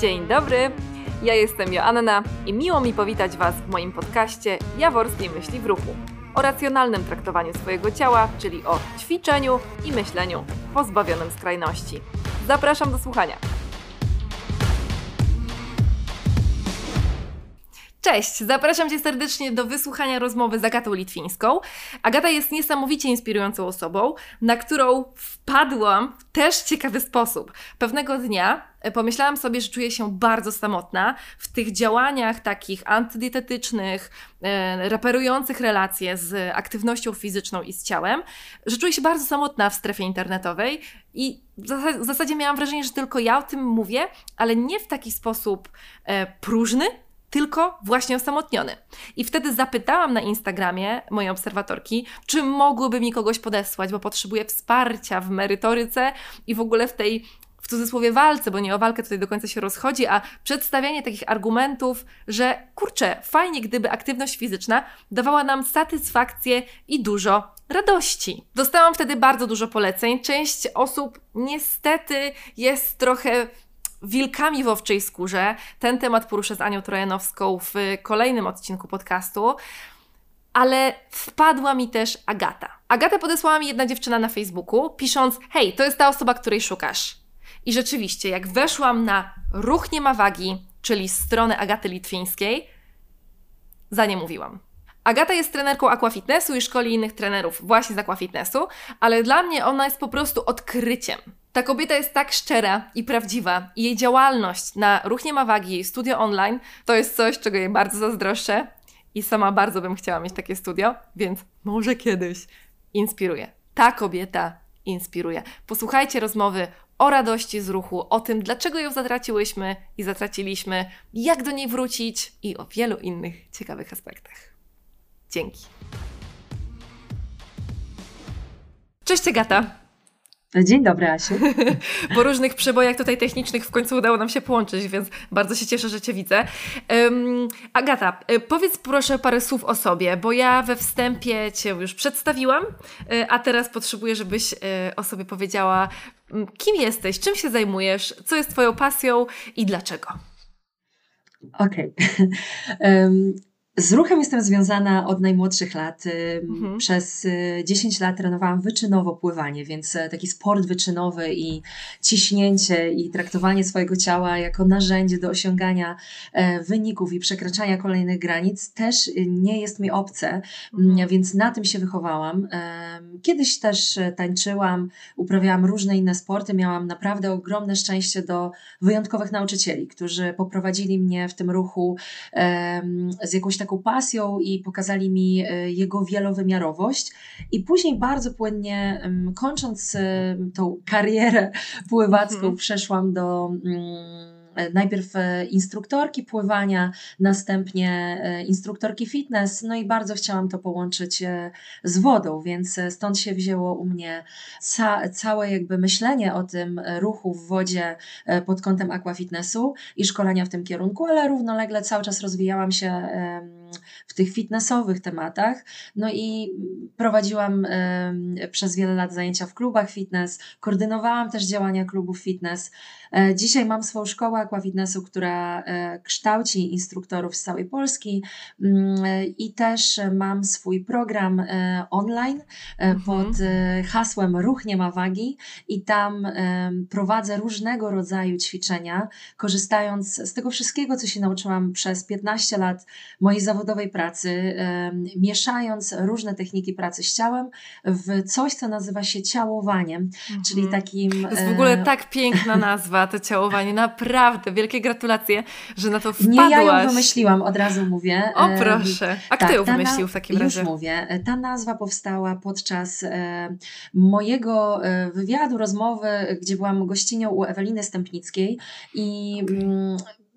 Dzień dobry, ja jestem Joanna i miło mi powitać Was w moim podcaście Jaworskiej Myśli w Ruchu o racjonalnym traktowaniu swojego ciała, czyli o ćwiczeniu i myśleniu pozbawionym skrajności. Zapraszam do słuchania. Cześć, zapraszam Cię serdecznie do wysłuchania rozmowy z Agatą Litwińską. Agata jest niesamowicie inspirującą osobą, na którą wpadłam w też ciekawy sposób. Pewnego dnia e, pomyślałam sobie, że czuję się bardzo samotna w tych działaniach takich antydietetycznych, e, reperujących relacje z aktywnością fizyczną i z ciałem, że czuję się bardzo samotna w strefie internetowej i w zasadzie miałam wrażenie, że tylko ja o tym mówię, ale nie w taki sposób e, próżny, tylko właśnie osamotniony. I wtedy zapytałam na Instagramie mojej obserwatorki, czy mogłyby mi kogoś podesłać, bo potrzebuję wsparcia w merytoryce i w ogóle w tej w cudzysłowie walce, bo nie o walkę tutaj do końca się rozchodzi, a przedstawianie takich argumentów, że kurczę, fajnie gdyby aktywność fizyczna dawała nam satysfakcję i dużo radości. Dostałam wtedy bardzo dużo poleceń. Część osób niestety jest trochę wilkami w owczej skórze. Ten temat poruszę z Anią Trojanowską w kolejnym odcinku podcastu. Ale wpadła mi też Agata. Agata podesłała mi jedna dziewczyna na Facebooku, pisząc: Hej, to jest ta osoba, której szukasz. I rzeczywiście, jak weszłam na Ruch Nie ma wagi, czyli stronę Agaty Litwińskiej, za nie mówiłam. Agata jest trenerką aquafitnessu i szkoli innych trenerów właśnie z aquafitnessu, ale dla mnie ona jest po prostu odkryciem. Ta kobieta jest tak szczera i prawdziwa i jej działalność na Ruch Nie Ma Wagi, studio online, to jest coś, czego jej bardzo zazdroszczę i sama bardzo bym chciała mieć takie studio, więc może kiedyś inspiruje. Ta kobieta inspiruje. Posłuchajcie rozmowy o radości z ruchu, o tym, dlaczego ją zatraciłyśmy i zatraciliśmy, jak do niej wrócić i o wielu innych ciekawych aspektach. Dzięki. Cześć Agata. Dzień dobry, Asiu. po różnych przebojach tutaj technicznych w końcu udało nam się połączyć, więc bardzo się cieszę, że Cię widzę. Um, Agata, e, powiedz proszę parę słów o sobie, bo ja we wstępie Cię już przedstawiłam, e, a teraz potrzebuję, żebyś e, o sobie powiedziała, kim jesteś, czym się zajmujesz, co jest Twoją pasją i dlaczego. Okej. Okay. Um Z ruchem jestem związana od najmłodszych lat. Mhm. Przez 10 y, lat trenowałam wyczynowo pływanie, więc e, taki sport wyczynowy i ciśnięcie i traktowanie swojego ciała jako narzędzie do osiągania e, wyników i przekraczania kolejnych granic też nie jest mi obce, mhm. więc na tym się wychowałam. Kiedyś też e, tańczyłam, uprawiałam różne inne sporty. Miałam naprawdę ogromne szczęście do wyjątkowych nauczycieli, którzy poprowadzili mnie w tym ruchu z jakąś taką pasją i pokazali mi e, jego wielowymiarowość. I później bardzo płynnie, kończąc tą karierę pływacką, mm -hmm. przeszłam do mm, E, najpierw e, instruktorki pływania, następnie e, instruktorki fitness, no i bardzo chciałam to połączyć z wodą, więc stąd się wzięło u mnie ca całe jakby myślenie o tym ruchu w wodzie pod kątem aquafitnessu i szkolenia w tym kierunku, ale równolegle cały czas rozwijałam się w tych fitnessowych tematach. No i prowadziłam przez wiele lat zajęcia w klubach fitness, koordynowałam też działania klubów fitness. E, dzisiaj mam swoją szkołę aquafitnessu, która e, kształci instruktorów z całej Polski mm, e, i też mam swój program online mhm. pod hasłem Ruch nie ma wagi i tam prowadzę różnego rodzaju ćwiczenia, korzystając z tego wszystkiego, co się nauczyłam przez 15 lat mojej zawodowej pracy, mieszając różne techniki pracy z ciałem w coś, co nazywa się ciałowaniem, mhm. czyli takim... To jest w ogóle tak piękna nazwa to ciałowanie. Naprawdę, wielkie gratulacje, że na to wpadłaś. Nie ja ją wymyśliłam, od razu mówię. O proszę. A kto tak, ją wymyślił w takim razie? Już mówię. Ta nazwa powstała podczas mojego e, wywiadu, rozmowy, gdzie byłam gościnią u Eweliny Stępnickiej i mm,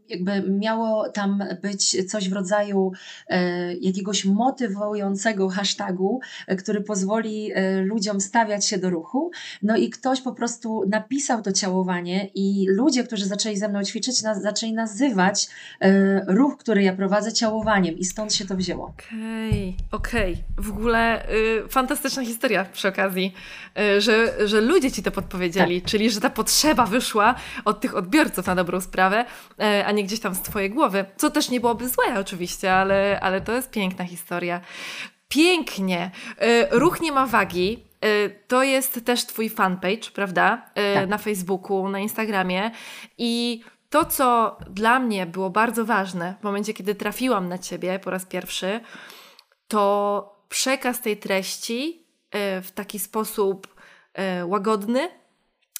jakby miało tam być coś w rodzaju e, jakiegoś motywującego hashtagu, e, który pozwoli e, ludziom stawiać się do ruchu. No i ktoś po prostu napisał to ciałowanie i ludzie, którzy zaczęli ze mną ćwiczyć, na, zaczęli nazywać ruch, który ja prowadzę ciałowaniem i stąd się to wzięło. Okej, okay, okej. Okay. W ogóle y, fantastyczna historia przy okazji, y, że, że ludzie ci to podpowiedzieli, tak. czyli że ta potrzeba wyszła od tych odbiorców na dobrą sprawę, a nie gdzieś tam z twojej głowy. Co też nie byłoby złe oczywiście, ale, ale to jest piękna historia. Pięknie. Y, ruch nie ma wagi. Y, to jest też twój fanpage, prawda? Y, tak. Na Facebooku, na Instagramie i to, co dla mnie było bardzo ważne w momencie, kiedy trafiłam na ciebie po raz pierwszy, to przekaz tej treści w taki sposób łagodny,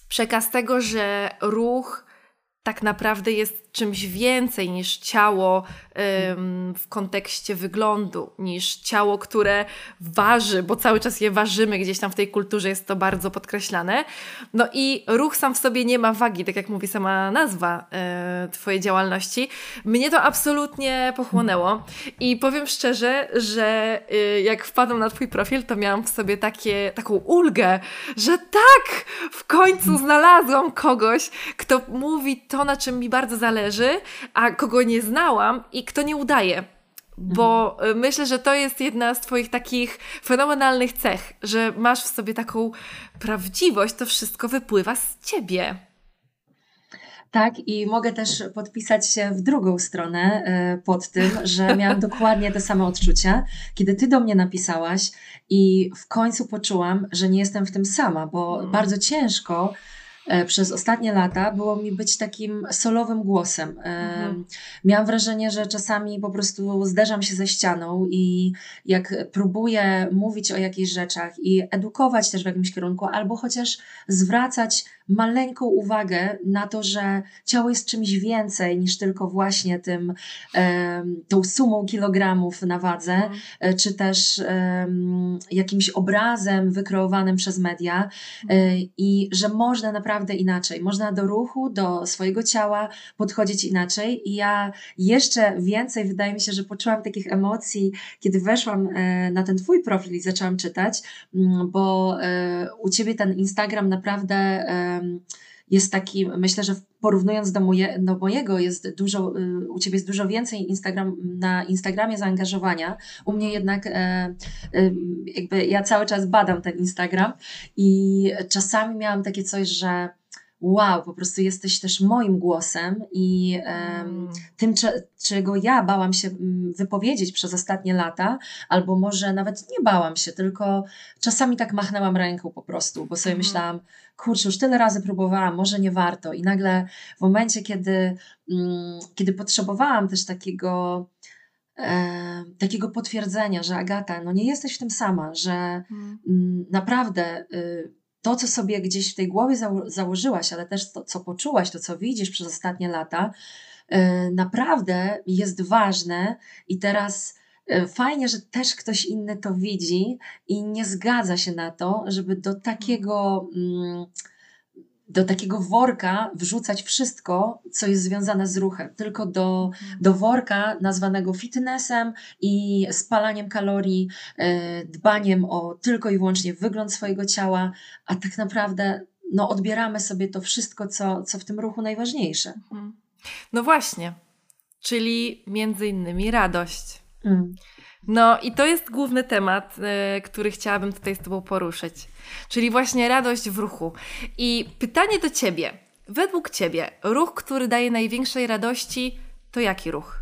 przekaz tego, że ruch tak naprawdę jest czymś więcej niż ciało w kontekście wyglądu, niż ciało, które waży, bo cały czas je ważymy, gdzieś tam w tej kulturze jest to bardzo podkreślane. No i ruch sam w sobie nie ma wagi, tak jak mówi sama nazwa y, Twojej działalności. Mnie to absolutnie pochłonęło i powiem szczerze, że y, jak wpadłam na Twój profil, to miałam w sobie takie, taką ulgę, że tak, w końcu znalazłam kogoś, kto mówi to, na czym mi bardzo zależy, a kogo nie znałam i kto nie udaje. Bo mhm. myślę, że to jest jedna z Twoich takich fenomenalnych cech, że masz w sobie taką prawdziwość, to wszystko wypływa z Ciebie. Tak, i mogę też podpisać się w drugą stronę e, pod tym, że miałam dokładnie te same odczucia, kiedy ty do mnie napisałaś i w końcu poczułam, że nie jestem w tym sama, bo mm. bardzo ciężko przez ostatnie lata było mi być takim solowym głosem. E, mhm. Miałam wrażenie, że czasami po prostu zderzam się ze ścianą i jak próbuję mówić o jakichś rzeczach i edukować też w jakimś kierunku, albo chociaż zwracać maleńką uwagę na to, że ciało jest czymś więcej niż tylko właśnie tym, tą sumą kilogramów na wadze, mhm. czy też jakimś obrazem wykreowanym przez media mhm. i że można naprawdę inaczej, można do ruchu, do swojego ciała podchodzić inaczej i ja jeszcze więcej, wydaje mi się, że poczułam takich emocji, kiedy weszłam e, na ten Twój profil i zaczęłam czytać, mm, bo e, u Ciebie ten Instagram naprawdę jest taki, myślę, że porównując do, moje, do mojego, jest dużo, y, u Ciebie jest dużo więcej Instagram, na Instagramie zaangażowania. U mnie jednak e, jakby ja cały czas badam ten Instagram i czasami miałam takie coś, że wow, po prostu jesteś też moim głosem i um, tym, czego ja bałam się mm, wypowiedzieć przez ostatnie lata, albo może nawet nie bałam się, tylko czasami tak machnęłam ręką po prostu, bo sobie mm. myślałam, kurczę, już tyle razy próbowałam, może nie warto. I nagle w momencie, kiedy, um, kiedy potrzebowałam też takiego, e, takiego potwierdzenia, że Agata, no nie jesteś w tym sama, że mm. naprawdę. Y, to, co sobie gdzieś w tej głowie zało założyłaś, ale też to, co poczułaś, to, co widzisz przez ostatnie lata, yy, naprawdę jest ważne i teraz yy, fajnie, że też ktoś inny to widzi i nie zgadza się na to, żeby do takiego. Yy, do takiego worka wrzucać wszystko, co jest związane z ruchem, tylko do, mhm. do worka nazwanego fitnessem i spalaniem kalorii, e, dbaniem o tylko i wyłącznie wygląd swojego ciała, a tak naprawdę no, odbieramy sobie to wszystko, co, co w tym ruchu najważniejsze. Mhm. No właśnie, czyli między innymi radość. Mm. No i to jest główny temat, y, który chciałabym tutaj z Tobą poruszyć, czyli właśnie radość w ruchu. I pytanie do Ciebie. Według Ciebie ruch, który daje największej radości, to jaki ruch?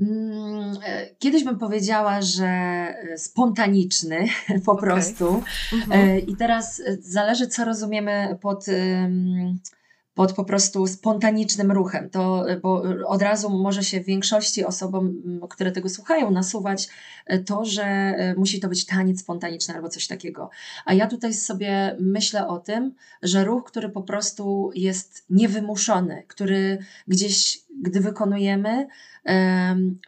Mm, e, kiedyś bym powiedziała, że e, spontaniczny po okay. prostu. Mhm. I teraz zależy, co rozumiemy pod pod po prostu spontanicznym ruchem. To, bo od razu może się większości osobom, które tego słuchają, nasuwać e, to, że musi to być taniec spontaniczny albo coś takiego. A ja tutaj sobie myślę o tym, że ruch, który po prostu jest niewymuszony, który gdzieś gdy wykonujemy,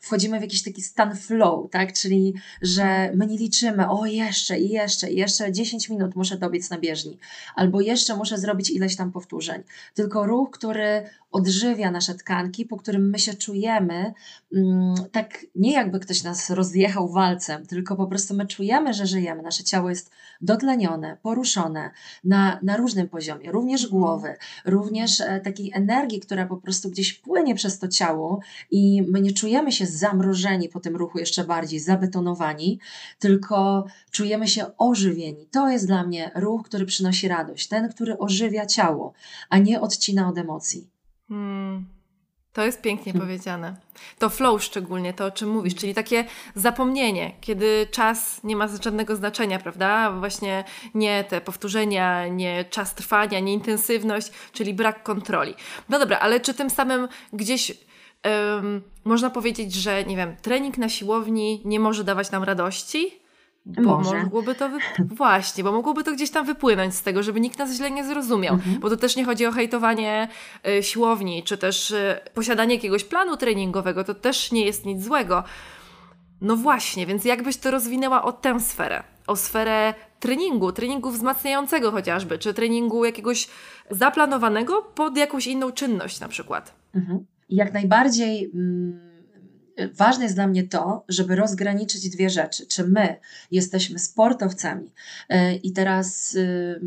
wchodzimy w jakiś taki stan flow, tak? Czyli, że my nie liczymy, o jeszcze i jeszcze, i jeszcze 10 minut muszę dobiec na bieżni, albo jeszcze muszę zrobić ileś tam powtórzeń. Tylko ruch, który odżywia nasze tkanki, po którym my się czujemy, mm, tak nie jakby ktoś nas rozjechał walcem, tylko po prostu my czujemy, że żyjemy. Nasze ciało jest dotlenione, poruszone na, na różnym poziomie, również głowy, również e, takiej energii, która po prostu gdzieś płynie przez to ciało i my nie czujemy się zamrożeni po tym ruchu jeszcze bardziej, zabetonowani, tylko czujemy się ożywieni. To jest dla mnie ruch, który przynosi radość, ten, który ożywia ciało, a nie odcina od emocji. Hmm. To jest pięknie hmm. powiedziane. To flow szczególnie, to o czym mówisz, czyli takie zapomnienie, kiedy czas nie ma żadnego znaczenia, prawda? Właśnie nie te powtórzenia, nie czas trwania, nie intensywność, czyli brak kontroli. No dobra, ale czy tym samym gdzieś um, można powiedzieć, że nie wiem, trening na siłowni nie może dawać nam radości? Bo Może. mogłoby to wy... właśnie, bo mogłoby to gdzieś tam wypłynąć z tego, żeby nikt nas źle nie zrozumiał. Mhm. Bo to też nie chodzi o hejtowanie y, siłowni, czy też y, posiadanie jakiegoś planu treningowego, to też nie jest nic złego. No właśnie, więc jakbyś to rozwinęła o tę sferę, o sferę treningu, treningu wzmacniającego chociażby, czy treningu jakiegoś zaplanowanego pod jakąś inną czynność na przykład. Mhm. Jak najbardziej. Mm ważne jest dla mnie to, żeby rozgraniczyć dwie rzeczy. Czy my jesteśmy sportowcami e, i teraz y,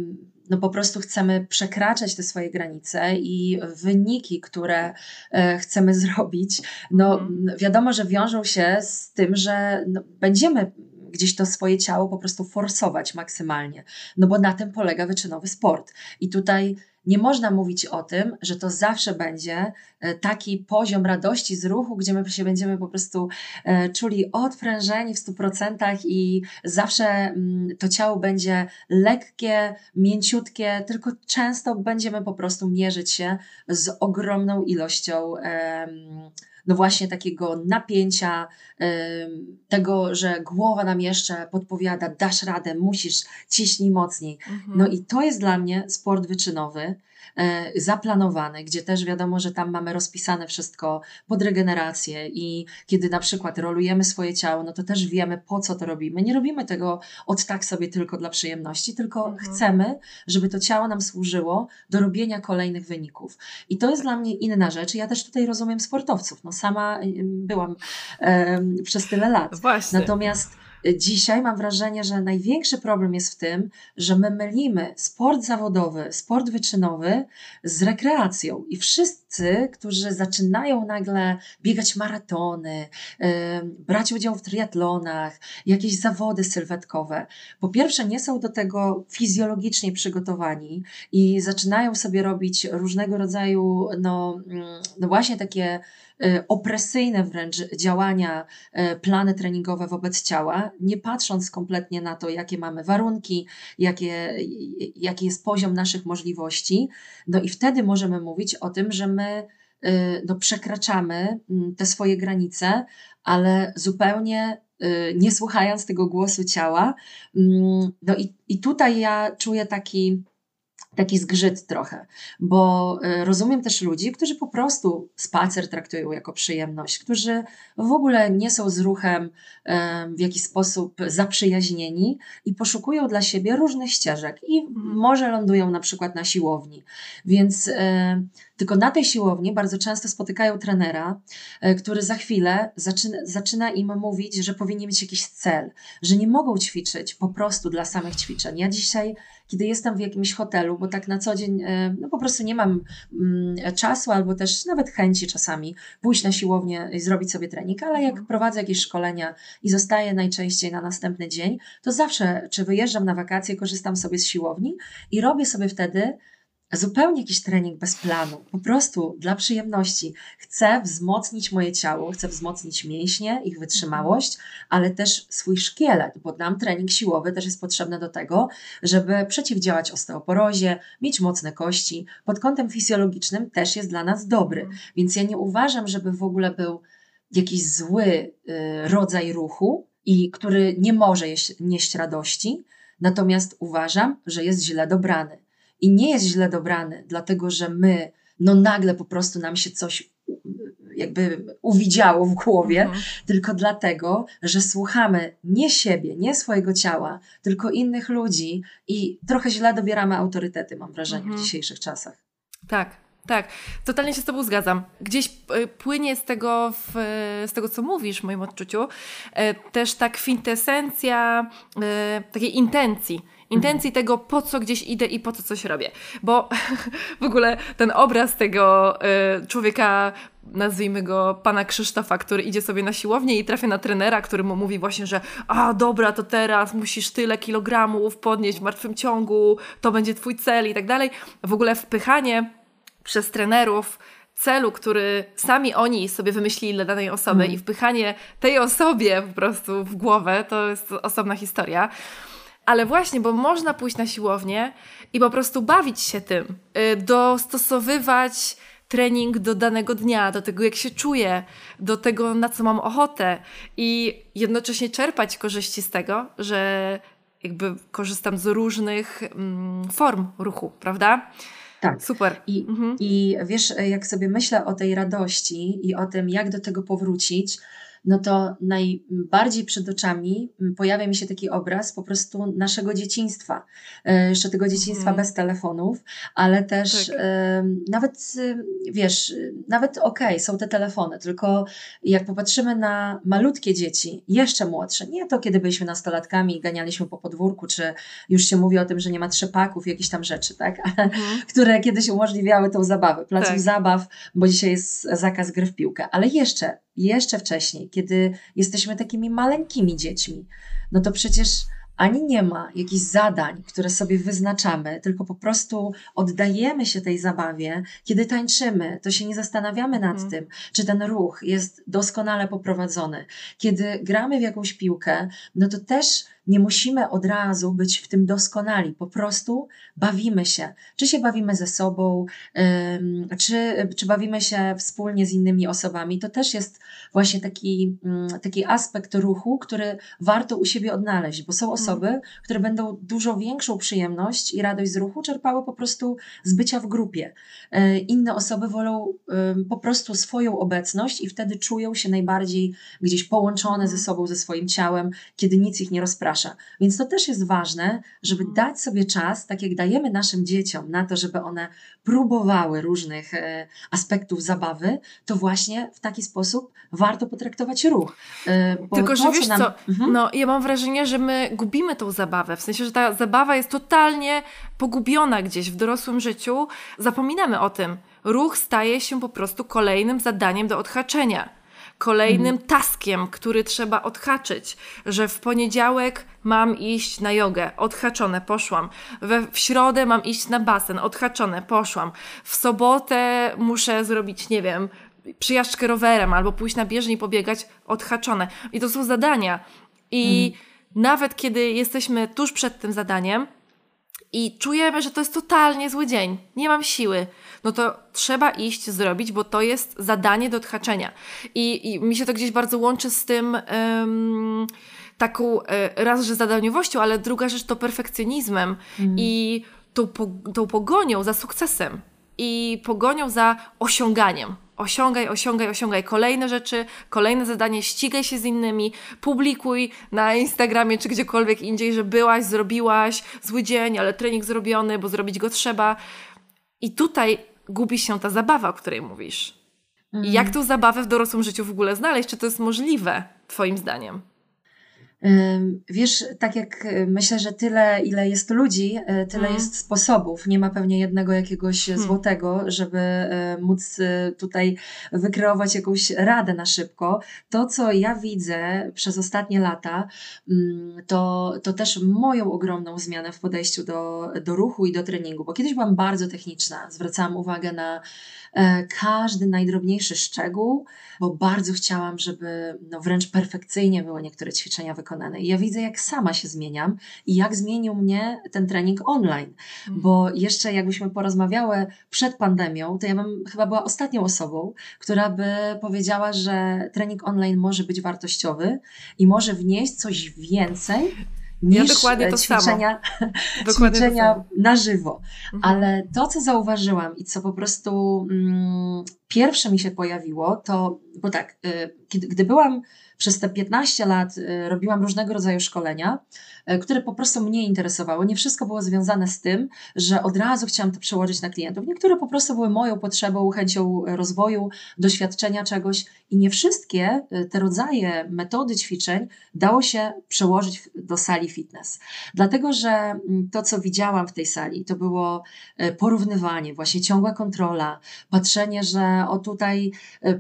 no po prostu chcemy przekraczać te swoje granice i wyniki, które e, chcemy zrobić, no mhm. wiadomo, że wiążą się z tym, że no, będziemy gdzieś to swoje ciało po prostu forsować maksymalnie, no bo na tym polega wyczynowy sport. I tutaj nie można mówić o tym, że to zawsze będzie e, taki poziom radości z ruchu, gdzie my się będziemy po prostu e, czuli odprężeni w 100% i zawsze mm, to ciało będzie lekkie, mięciutkie, tylko często będziemy po prostu mierzyć się z ogromną ilością no właśnie takiego napięcia, tego, że głowa nam jeszcze podpowiada, dasz radę, musisz, ciśnij mocniej. Mhm. No i to jest dla mnie sport wyczynowy. E, zaplanowany, gdzie też wiadomo, że tam mamy rozpisane wszystko pod regenerację i kiedy na przykład rolujemy swoje ciało, no to też wiemy po co to robimy. Nie robimy tego od tak sobie tylko dla przyjemności, tylko mhm. chcemy, żeby to ciało nam służyło do robienia kolejnych wyników. I to jest dla mnie inna rzecz. Ja też tutaj rozumiem sportowców. No sama byłam e, przez tyle lat. Właśnie. Natomiast Dzisiaj mam wrażenie, że największy problem jest w tym, że my mylimy sport zawodowy, sport wyczynowy z rekreacją. I wszyscy, którzy zaczynają nagle biegać maratony, yy, brać udział w triatlonach, jakieś zawody sylwetkowe, po pierwsze nie są do tego fizjologicznie przygotowani i zaczynają sobie robić różnego rodzaju, no, mm, no właśnie takie opresyjne wręcz działania, y, plany treningowe wobec ciała, nie patrząc kompletnie na to, jakie mamy warunki, jakie, jaki jest poziom naszych możliwości. No i wtedy możemy mówić o tym, że my y, no, przekraczamy te swoje granice, ale zupełnie nie słuchając tego głosu ciała. No i, i tutaj ja czuję taki taki zgrzyt trochę, bo e, rozumiem też ludzi, którzy po prostu spacer traktują jako przyjemność, którzy w ogóle nie są z ruchem e, w jakiś sposób zaprzyjaźnieni i poszukują dla siebie różnych ścieżek i mhm. może lądują na przykład na siłowni. Więc e, tylko na tej siłowni bardzo często spotykają trenera, który za chwilę zaczyna, zaczyna im mówić, że powinni mieć jakiś cel, że nie mogą ćwiczyć po prostu dla samych ćwiczeń. Ja dzisiaj kiedy jestem w jakimś hotelu, bo tak na co dzień e, no po prostu nie mam mm, czasu albo też nawet chęci czasami pójść na siłownię i zrobić sobie trening, ale jak mhm. prowadzę jakieś szkolenia i zostaję najczęściej na następny dzień, to zawsze, czy wyjeżdżam na wakacje, korzystam sobie z siłowni i robię sobie wtedy zupełnie jakiś trening bez planu, po prostu dla przyjemności. Chcę wzmocnić moje ciało, chcę wzmocnić mięśnie, ich wytrzymałość, ale też swój szkielet, bo nam trening siłowy też jest potrzebny do tego, żeby przeciwdziałać osteoporozie, mieć mocne kości. Pod kątem fizjologicznym też jest dla nas dobry. Mhm. Więc ja nie uważam, żeby w ogóle był jakiś zły y, rodzaj ruchu i który nie może jeść, nieść radości, natomiast uważam, że jest źle dobrany i nie jest źle dobrany, dlatego że my, no nagle po prostu nam się coś jakby uwidziało w głowie, mhm. tylko dlatego, że słuchamy nie siebie, nie swojego ciała, tylko innych ludzi i trochę źle dobieramy autorytety, mam wrażenie, mhm. w dzisiejszych czasach. Tak, tak, totalnie się z Tobą zgadzam. Gdzieś e, płynie z tego, w, z tego co mówisz, w moim odczuciu, e, też ta kwintesencja e, takiej intencji. Intencji tego, po co gdzieś idę i po co coś robię. Bo w ogóle ten obraz tego człowieka, nazwijmy go pana Krzysztofa, który idzie sobie na siłownię i trafia na trenera, który mu mówi właśnie, że a dobra, to teraz musisz tyle kilogramów podnieść w martwym ciągu, to będzie twój cel i tak dalej. W ogóle wpychanie przez trenerów celu, który sami oni sobie wymyślili dla danej osoby mm. i wpychanie tej osobie po prostu w głowę, to jest osobna historia. Ale właśnie, bo można pójść na siłownię i po prostu bawić się tym, y, dostosowywać trening do danego dnia, do tego, jak się czuję, do tego, na co mam ochotę i jednocześnie czerpać korzyści z tego, że jakby korzystam z różnych mm, form ruchu, prawda? Tak. Super. I, mhm. I wiesz, jak sobie myślę o tej radości i o tym, jak do tego powrócić, no to najbardziej przed oczami pojawia mi się taki obraz po prostu naszego dzieciństwa. E, jeszcze tego dzieciństwa mm. bez telefonów, ale też tak. e, nawet, wiesz, nawet okej, okay, są te telefony, tylko jak popatrzymy na malutkie dzieci, jeszcze młodsze, nie to kiedy byliśmy nastolatkami i ganialiśmy po podwórku, czy już się mówi o tym, że nie ma trzepaków, jakichś tam rzeczy, tak? Mm. które kiedyś umożliwiały tą zabawę, placów tak. zabaw, bo dzisiaj jest zakaz gry w piłkę, ale jeszcze jeszcze wcześniej, kiedy jesteśmy takimi maleńkimi dziećmi, no to przecież ani nie ma jakichś zadań, które sobie wyznaczamy, tylko po prostu oddajemy się tej zabawie. Kiedy tańczymy, to się nie zastanawiamy nad mm. tym, czy ten ruch jest doskonale poprowadzony. Kiedy gramy w jakąś piłkę, no to też nie musimy od razu być w tym doskonali, po prostu bawimy się. Czy się bawimy ze sobą, czy, czy bawimy się wspólnie z innymi osobami. To też jest właśnie taki, mm, taki aspekt ruchu, który warto u siebie odnaleźć, bo są mhm. osoby, które będą dużo większą przyjemność i radość z ruchu czerpały po prostu z bycia w grupie. E, inne osoby wolą po prostu swoją obecność i wtedy czują się najbardziej gdzieś połączone ze mhm. sobą, ze swoim ciałem, kiedy nic ich nie rozprasza. Więc to też jest ważne, żeby mhm. dać sobie czas, tak jak dajemy naszym dzieciom na to, żeby one próbowały różnych e, aspektów zabawy, to właśnie w taki sposób warto potraktować ruch. E, Tylko, że wiesz nam... co, mhm. no ja mam wrażenie, że my gubimy tą zabawę, w sensie, że ta zabawa jest totalnie pogubiona gdzieś w dorosłym życiu. Zapominamy o tym. Ruch staje się po prostu kolejnym zadaniem do odhaczenia kolejnym mhm. taskiem, który trzeba odhaczyć, że w poniedziałek mam iść na jogę, odhaczone, poszłam. We, w środę mam iść na basen, odhaczone, poszłam. W sobotę muszę zrobić, nie wiem, przyjażdżkę rowerem albo pójść na bieżnię i pobiegać, odhaczone. I to są zadania. I mhm. nawet kiedy jesteśmy tuż przed tym zadaniem, i czujemy, że to jest totalnie zły dzień, nie mam siły, no to trzeba iść zrobić, bo to jest zadanie do odhaczenia. I, i mi się to gdzieś bardzo łączy z tym um, taką e, raz, że zadaniowością, ale druga rzecz to perfekcjonizmem mm. i tą, tą pogonią za sukcesem i pogonią za osiąganiem osiągaj, osiągaj, osiągaj kolejne rzeczy, kolejne zadanie, ścigaj się z innymi, publikuj na Instagramie czy gdziekolwiek indziej, że byłaś, zrobiłaś, zły dzień, ale trening zrobiony, bo zrobić go trzeba. I tutaj gubi się ta zabawa, o której mówisz. I jak tą zabawę w dorosłym życiu w ogóle znaleźć? Czy to jest możliwe, Twoim zdaniem? Wiesz, tak jak e, myślę, że tyle, ile jest ludzi, e, tyle mm. jest sposobów. Nie ma pewnie jednego jakiegoś hmm. złotego, żeby e, móc tutaj wykreować jakąś radę na szybko. To, co ja widzę przez ostatnie lata, mm, to, to też moją ogromną zmianę w podejściu do, do ruchu i do treningu, bo kiedyś byłam bardzo techniczna, zwracałam uwagę na każdy najdrobniejszy szczegół, bo bardzo chciałam, żeby no, wręcz perfekcyjnie były niektóre ćwiczenia wykonane. I ja widzę, jak sama się zmieniam i jak zmienił mnie ten trening online. Mhm. Bo jeszcze jakbyśmy porozmawiały przed pandemią, to ja bym chyba była ostatnią osobą, która by powiedziała, że trening online może być wartościowy i może wnieść coś więcej niż ja dokładnie to ćwiczenia, ćwiczenia to na żywo. Mhm. Ale to, co zauważyłam i co po prostu mm, pierwsze mi się pojawiło, to, bo tak, y, kiedy, gdy byłam przez te 15 lat y, robiłam różnego rodzaju szkolenia, które po prostu mnie interesowały. Nie wszystko było związane z tym, że od razu chciałam to przełożyć na klientów. Niektóre po prostu były moją potrzebą, chęcią rozwoju, doświadczenia czegoś i nie wszystkie y, te rodzaje metody ćwiczeń dało się przełożyć do sali fitness. Dlatego, że mm, to, co widziałam w tej sali, to było porównywanie, właśnie ciągła kontrola, patrzenie, że o tutaj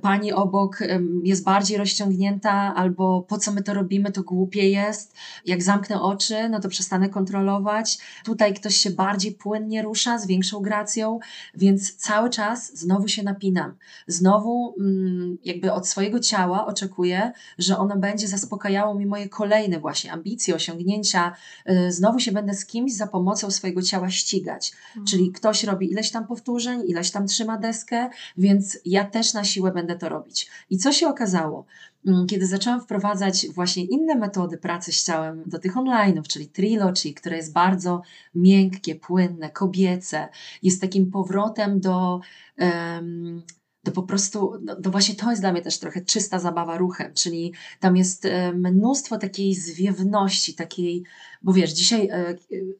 pani obok jest bardziej rozciągnięta, albo po co my to robimy, to głupie jest. Jak zamknę oczy, no to przestanę kontrolować. Tutaj ktoś się bardziej płynnie rusza, z większą gracją, więc cały czas znowu się napinam. Znowu mm, jakby od swojego ciała oczekuję, że ono będzie zaspokajało mi moje kolejne właśnie ambicje, osiągnięcia. Y, znowu się będę z kimś za pomocą swojego ciała ścigać. Mhm. Czyli ktoś robi ileś tam powtórzeń, ileś tam trzyma deskę, więc ja też na siłę będę to robić. I co się okazało? Mm, kiedy zaczęłam wprowadzać właśnie inne metody pracy z ciałem do tych online'ów, czyli Trilogy, które jest bardzo miękkie, płynne, kobiece, jest takim powrotem do um, to po prostu, no, to właśnie to jest dla mnie też trochę czysta zabawa ruchem, czyli tam jest e, mnóstwo takiej zwiewności, takiej, bo wiesz, dzisiaj e,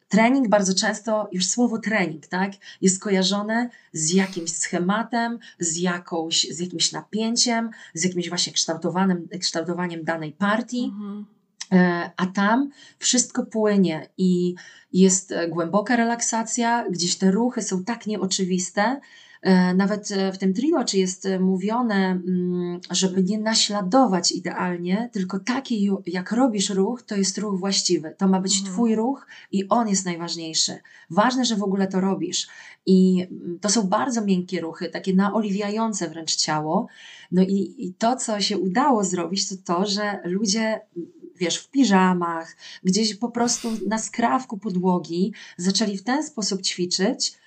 trening bardzo często, już słowo trening, tak, jest kojarzone z jakimś schematem, z, jakąś, z jakimś napięciem, z jakimś właśnie kształtowanym, kształtowaniem danej partii. Mhm. E, a tam wszystko płynie i jest głęboka relaksacja, gdzieś te ruchy są tak nieoczywiste, nawet e, w tym trilogy jest e, mówione, mm, żeby nie naśladować idealnie, tylko taki, jak robisz ruch, to jest ruch właściwy. To ma być mhm. Twój ruch i on jest najważniejszy. Ważne, że w ogóle to robisz. I mm, to są bardzo miękkie ruchy, takie naoliwiające wręcz ciało. No i, i to, co się udało zrobić, to to, że ludzie wiesz, w piżamach, gdzieś po prostu na skrawku podłogi zaczęli w ten sposób ćwiczyć, Mm,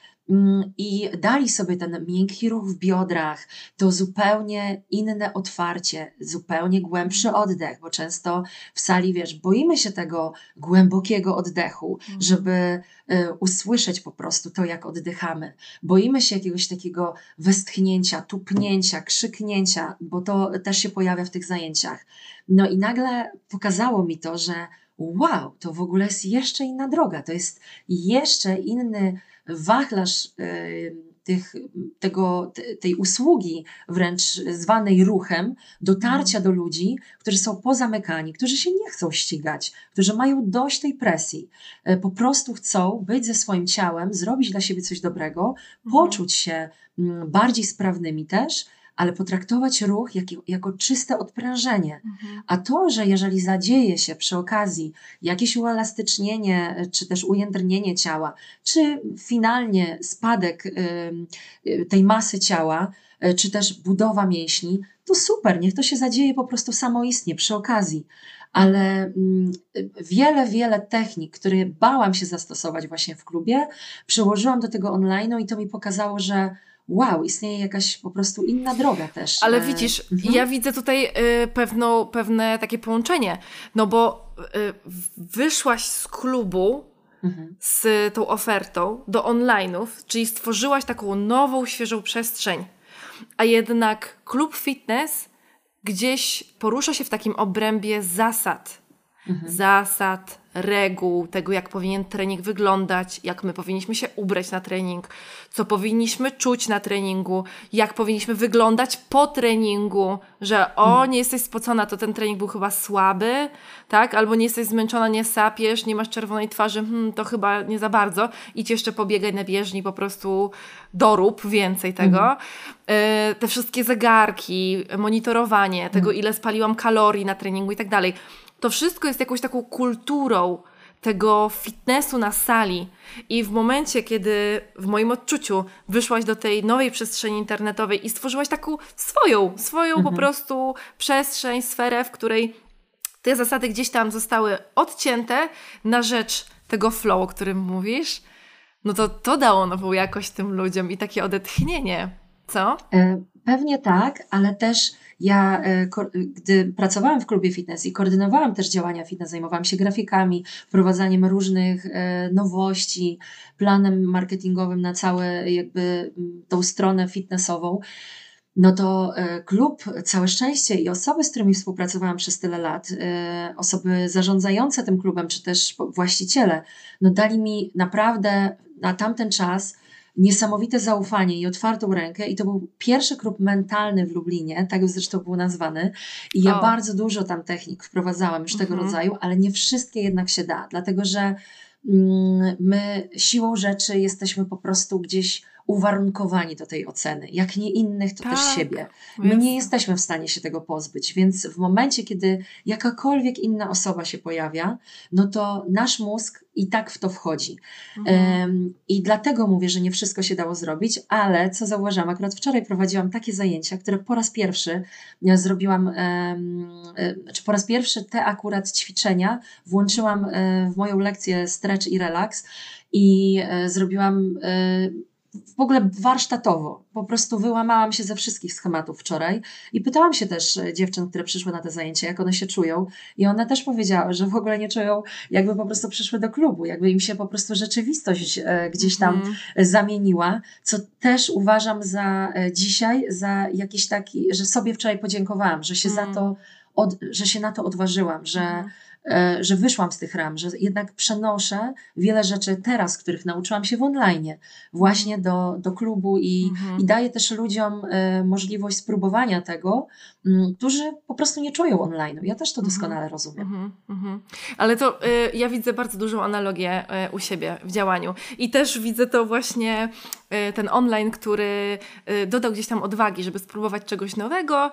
i dali sobie ten miękki ruch w biodrach, to zupełnie inne otwarcie, zupełnie głębszy oddech, bo często w sali, wiesz, boimy się tego głębokiego oddechu, mhm. żeby y, usłyszeć po prostu to, jak oddychamy. Boimy się jakiegoś takiego westchnięcia, tupnięcia, krzyknięcia, bo to też się pojawia w tych zajęciach. No i nagle pokazało mi to, że wow, to w ogóle jest jeszcze inna droga, to jest jeszcze inny wachlarz y, tych, tego, tej usługi, wręcz zwanej ruchem, dotarcia mhm. do ludzi, którzy są pozamykani, którzy się nie chcą ścigać, którzy mają dość tej presji. Y, po prostu chcą być ze swoim ciałem, zrobić dla siebie coś dobrego, mhm. poczuć się mm, bardziej sprawnymi też ale potraktować ruch jak, jako czyste odprężenie. Mhm. A to, że jeżeli zadzieje się przy okazji jakieś uelastycznienie, czy też ujędrnienie ciała, czy finalnie spadek y, tej masy ciała, y, czy też budowa mięśni, to super, niech to się zadzieje po prostu samoistnie przy okazji. Ale mm, wiele, wiele technik, które bałam się zastosować właśnie w klubie, przełożyłam do tego online i to mi pokazało, że wow, istnieje jakaś po prostu inna droga też. Ale e, widzisz, mhm. ja widzę tutaj y, pewną, pewne takie połączenie, no bo y, wyszłaś z klubu mhm. z tą ofertą do online'ów, czyli stworzyłaś taką nową, świeżą przestrzeń, a jednak klub fitness gdzieś porusza się w takim obrębie zasad. Mhm. Zasad, reguł, tego jak powinien trening wyglądać, jak my powinniśmy się ubrać na trening, co powinniśmy czuć na treningu, jak powinniśmy wyglądać po treningu, że o, mhm. nie jesteś spocona, to ten trening był chyba słaby, tak? Albo nie jesteś zmęczona, nie sapiesz, nie masz czerwonej twarzy, hmm, to chyba nie za bardzo. Idź jeszcze pobiegaj na bieżni, po prostu dorób więcej tego. Mhm. Y, te wszystkie zegarki, monitorowanie tego, mhm. ile spaliłam kalorii na treningu i tak dalej to wszystko jest jakąś taką kulturą tego fitnessu na sali. I w momencie, kiedy w moim odczuciu wyszłaś do tej nowej przestrzeni internetowej i stworzyłaś taką swoją, swoją mhm. po prostu przestrzeń, sferę, w której te zasady gdzieś tam zostały odcięte na rzecz tego flow, o którym mówisz, no to to dało nową jakość tym ludziom i takie odetchnienie. Co? Pewnie tak, ale też ja, e, gdy pracowałam w klubie fitness i koordynowałam też działania fitness, zajmowałam się grafikami, wprowadzaniem różnych e, nowości, planem marketingowym na całe jakby tą stronę fitnessową, no to e, klub, całe szczęście i osoby, z którymi współpracowałam przez tyle lat, osoby zarządzające tym klubem, czy też właściciele, no dali mi naprawdę na tamten czas niesamowite zaufanie i otwartą rękę i to był pierwszy klub mentalny w Lublinie, tak zresztą był nazwany i ja o. bardzo dużo tam technik wprowadzałam już tego mhm. rodzaju, ale nie wszystkie jednak się da, dlatego że mm, my siłą rzeczy jesteśmy po prostu gdzieś uwarunkowani do tej oceny. Jak nie innych, to tak, też siebie. My nie jesteśmy w stanie się tego pozbyć, więc w momencie, kiedy jakakolwiek inna osoba się pojawia, no to nasz mózg i tak w to wchodzi. Mhm. Um, I dlatego mówię, że nie wszystko się dało zrobić, ale co zauważyłam, akurat wczoraj prowadziłam takie zajęcia, które po raz pierwszy ja zrobiłam, um, czy po raz pierwszy te akurat ćwiczenia włączyłam um, w moją lekcję stretch i relax i zrobiłam w ogóle warsztatowo. Po prostu wyłamałam się ze wszystkich schematów wczoraj i pytałam się też e, dziewczyn, które przyszły na te zajęcia, jak one się czują. I one też powiedziały, że w ogóle nie czują, jakby po prostu przyszły do klubu, jakby im się po prostu rzeczywistość e, gdzieś tam mm. zamieniła, co też uważam za e, dzisiaj, za jakiś taki, że sobie wczoraj podziękowałam, że się za mhm. to, od, że się na to odważyłam, że. E, że wyszłam z tych ram, że jednak przenoszę wiele rzeczy teraz, których nauczyłam się w online, właśnie do, do klubu i, mhm. i daję też ludziom e, możliwość spróbowania tego, którzy po prostu nie czują online. Ja też to mhm. doskonale rozumiem. Mhm, mhm. Ale to y, ja widzę bardzo dużą analogię y, u siebie w działaniu i też widzę to właśnie ten online, który y, dodał gdzieś tam odwagi, żeby spróbować czegoś nowego,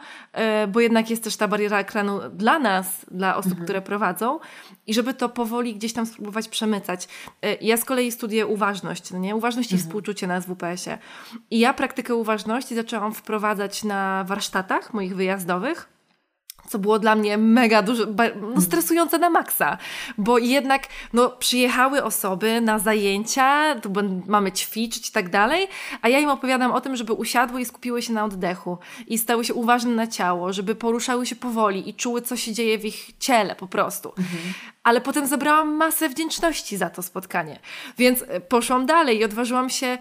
y, bo jednak jest też ta bariera ekranu dla nas, dla osób, mhm. które prowadzą i żeby to powoli gdzieś tam spróbować przemycać. Y, ja z kolei studiuję uważność, no nie? Uważność i mhm. współczucie na SWPS-ie. I ja praktykę uważności zaczęłam wprowadzać na warsztatach moich wyjazdowych co było dla mnie mega dużo, no stresujące na maksa, bo jednak no, przyjechały osoby na zajęcia, tu mamy ćwiczyć i tak dalej, a ja im opowiadam o tym, żeby usiadły i skupiły się na oddechu i stały się uważne na ciało, żeby poruszały się powoli i czuły, co się dzieje w ich ciele po prostu. Mhm ale potem zebrałam masę wdzięczności za to spotkanie. Więc e, poszłam dalej i odważyłam się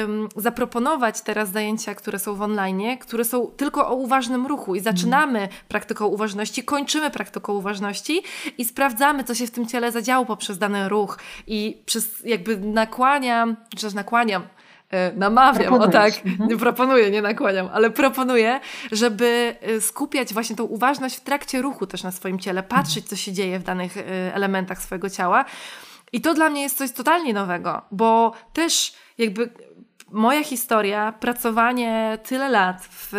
um, zaproponować teraz zajęcia, które są w online, które są tylko o uważnym ruchu i zaczynamy mm. praktyką uważności, kończymy praktyką uważności i sprawdzamy, co się w tym ciele zadziało poprzez dany ruch i przez jakby nakłaniam, czy też nakłaniam, E, namawiam, o tak, mhm. nie proponuję, nie nakłaniam, ale proponuję, żeby e, skupiać właśnie tą uważność w trakcie ruchu też na swoim ciele, patrzeć, co się dzieje w danych e, elementach swojego ciała. I to dla mnie jest coś totalnie nowego, bo też jakby moja historia, pracowanie tyle lat w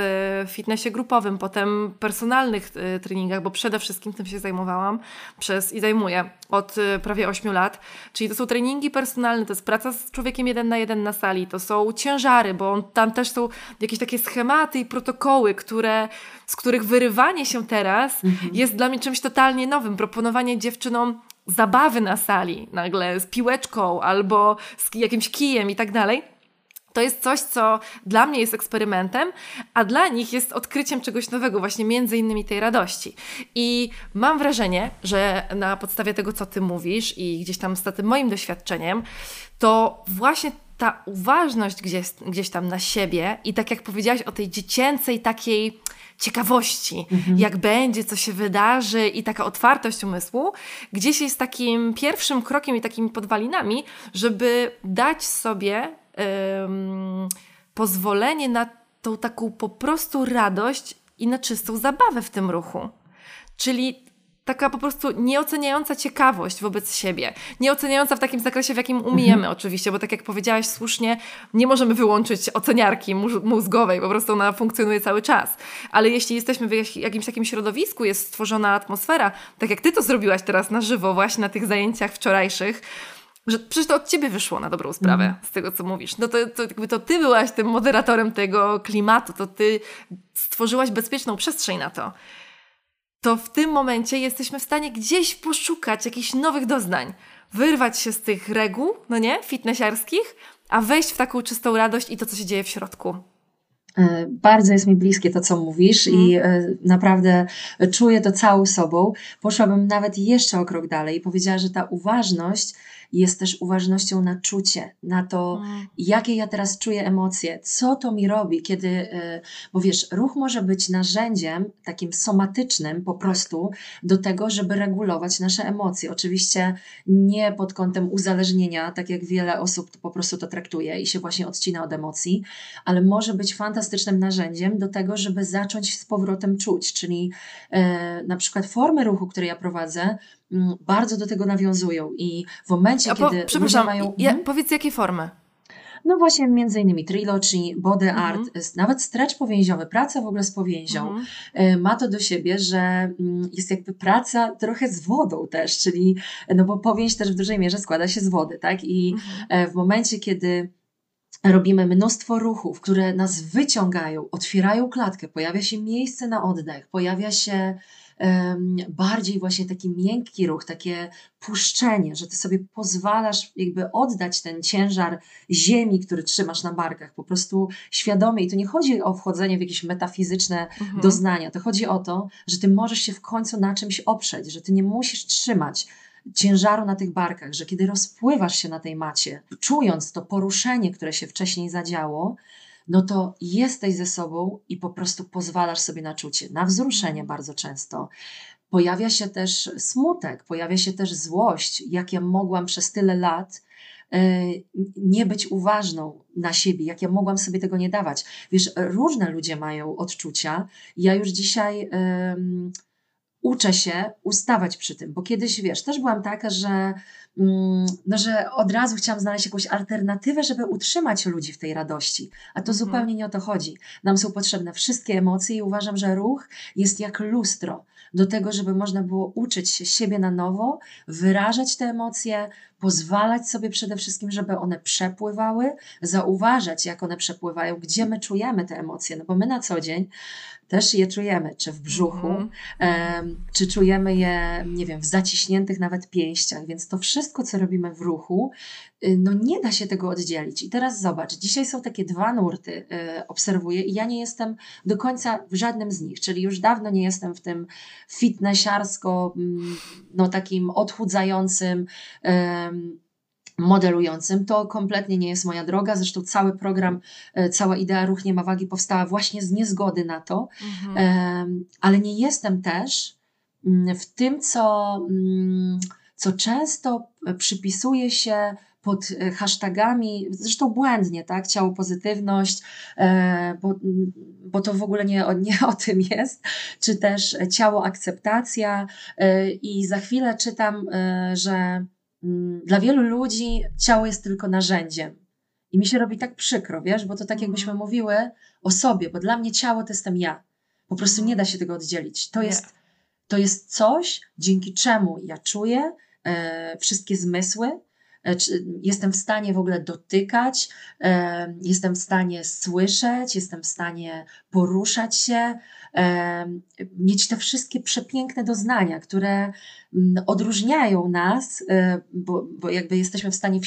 fitnessie grupowym, potem personalnych e, treningach, bo przede wszystkim tym się zajmowałam przez i zajmuję od e, prawie 8 lat. Czyli to są treningi personalne, to jest praca z człowiekiem jeden na jeden na sali, to są ciężary, bo tam też są jakieś takie schematy i protokoły, które, z których wyrywanie się teraz mhm. jest dla mnie czymś totalnie nowym. Proponowanie dziewczynom zabawy na sali, nagle z piłeczką albo z jakimś kijem i tak dalej to jest coś, co dla mnie jest eksperymentem, a dla nich jest odkryciem czegoś nowego, właśnie między innymi tej radości. I mam wrażenie, że na podstawie tego, co ty mówisz i gdzieś tam z tym moim doświadczeniem, to właśnie ta uważność gdzieś, gdzieś tam na siebie i tak jak powiedziałaś o tej dziecięcej takiej ciekawości, mhm. jak będzie, co się wydarzy i taka otwartość umysłu, gdzieś jest takim pierwszym krokiem i takimi podwalinami, żeby dać sobie pozwolenie na tą taką po prostu radość i na czystą zabawę w tym ruchu. Czyli taka po prostu nieoceniająca ciekawość wobec siebie. Nieoceniająca w takim zakresie, w jakim umiemy mhm. oczywiście, bo tak jak powiedziałaś słusznie, nie możemy wyłączyć oceniarki mózgowej, po prostu ona funkcjonuje cały czas. Ale jeśli jesteśmy w jakimś takim środowisku, jest stworzona atmosfera, tak jak ty to zrobiłaś teraz na żywo właśnie na tych zajęciach wczorajszych, że przecież to od ciebie wyszło na dobrą sprawę, mm. z tego co mówisz. No to, to jakby to ty byłaś tym moderatorem tego klimatu, to ty stworzyłaś bezpieczną przestrzeń na to. To w tym momencie jesteśmy w stanie gdzieś poszukać jakichś nowych doznań, wyrwać się z tych reguł, no nie, fitnessiarskich, a wejść w taką czystą radość i to, co się dzieje w środku. E, bardzo jest mi bliskie to, co mówisz, mm. i mhm. naprawdę czuję to całą sobą. Poszłabym nawet jeszcze o krok dalej i powiedziała, że ta uważność jest też uważnością na czucie, na to, mm. jakie ja teraz czuję emocje, co to mi robi, kiedy, e, bo wiesz, ruch może być narzędziem takim somatycznym po tak. prostu do tego, żeby regulować nasze emocje. Oczywiście nie pod kątem uzależnienia, tak jak wiele osób po prostu to traktuje i się właśnie odcina od emocji, ale może być fantastycznym narzędziem do tego, żeby zacząć z powrotem czuć, czyli e, na przykład formy ruchu, które ja prowadzę, bardzo do tego nawiązują i w momencie, po, kiedy przepraszam, mają... Ja, mhm. powiedz jakie formy? No właśnie między innymi trilogy, body mhm. art, nawet stretch powięziowy, praca w ogóle z powięzią mhm. E, ma to do siebie, że mm, jest jakby praca trochę z wodą też, czyli no bo powięź też w dużej mierze składa się z wody, tak? I mhm. E, w momencie, kiedy robimy mnóstwo ruchów, które nas wyciągają, otwierają klatkę, pojawia się miejsce na oddech, pojawia się bardziej właśnie taki miękki ruch, takie puszczenie, że ty sobie pozwalasz jakby oddać ten ciężar ziemi, który trzymasz na barkach, po prostu świadomie. I tu nie chodzi o wchodzenie w jakieś metafizyczne mhm. doznania, to chodzi o to, że ty możesz się w końcu na czymś oprzeć, że ty nie musisz trzymać ciężaru na tych barkach, że kiedy rozpływasz się na tej macie, czując to poruszenie, które się wcześniej zadziało, no to jesteś ze sobą i po prostu pozwalasz sobie na czucie, na wzruszenie bardzo często. Pojawia się też smutek, pojawia się też złość, jak ja mogłam przez tyle lat e, nie być uważną na siebie, jak ja mogłam sobie tego nie dawać. Wiesz, różne ludzie mają odczucia. Ja już dzisiaj um, uczę się ustawać przy tym, bo kiedyś, wiesz, też byłam taka, że Mm, no, że od razu chciałam znaleźć jakąś alternatywę, żeby utrzymać ludzi w tej radości. A to mhm. zupełnie nie o to chodzi. Nam są potrzebne wszystkie emocje i uważam, że ruch jest jak lustro do tego, żeby można było uczyć się siebie na nowo, wyrażać te emocje, pozwalać sobie przede wszystkim, żeby one przepływały, zauważać, jak one przepływają, gdzie my czujemy te emocje, no bo my na co dzień też je czujemy, czy w brzuchu, mm -hmm. czy czujemy je, nie wiem, w zaciśniętych nawet pięściach, więc to wszystko, co robimy w ruchu, y, no nie da się tego oddzielić. I teraz zobacz, dzisiaj są takie dwa nurty, y, obserwuję i ja nie jestem do końca w żadnym z nich, czyli już dawno nie jestem w tym fitnessiarsko, mm, no takim odchudzającym, modelującym. To kompletnie nie jest moja droga. Zresztą cały program, e, cała idea Ruch Nie ma wagi powstała właśnie z niezgody na to. Mhm. Ale nie jestem też mm, w tym, co, mm, co często przypisuje się pod e, hashtagami, zresztą błędnie, tak, ciało pozytywność, e, bo, bo to w ogóle nie, nie o tym jest, czy też ciało akceptacja i za chwilę czytam, że Mm, dla wielu ludzi ciało jest tylko narzędziem. I mi się robi tak przykro, wiesz, bo to tak jakbyśmy mhm. mówiły o sobie, bo dla mnie ciało to jestem ja. Po prostu nie da się tego oddzielić. To, jest, to jest coś, dzięki czemu ja czuję e, wszystkie zmysły, e, jestem w stanie w ogóle dotykać, e, jestem w stanie słyszeć, jestem w stanie poruszać się, mieć te wszystkie przepiękne doznania, które mm, odróżniają nas, e, bo, bo jakby jesteśmy w stanie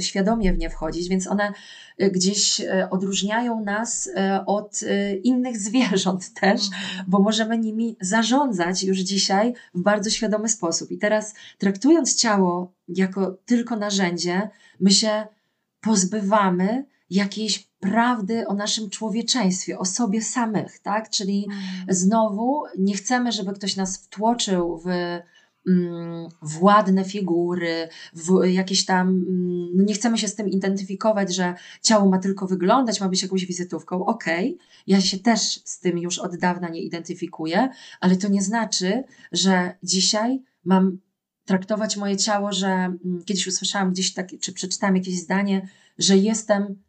świadomie w nie wchodzić, więc one e, gdzieś e, odróżniają nas od innych zwierząt też, mhm. bo możemy nimi zarządzać już dzisiaj w bardzo świadomy sposób. I teraz traktując ciało jako tylko narzędzie, my się pozbywamy jakiejś prawdy o naszym człowieczeństwie, o sobie samych, tak? Czyli mm. znowu nie chcemy, żeby ktoś nas wtłoczył w mm, w ładne figury, w jakieś tam, mm, no nie chcemy się z tym identyfikować, że ciało ma tylko wyglądać, ma być jakąś wizytówką. Okej, okay, ja się też z tym już od dawna nie identyfikuję, ale to nie znaczy, że dzisiaj mam traktować moje ciało, że kiedyś usłyszałam gdzieś tak, czy przeczytałam jakieś zdanie, że jestem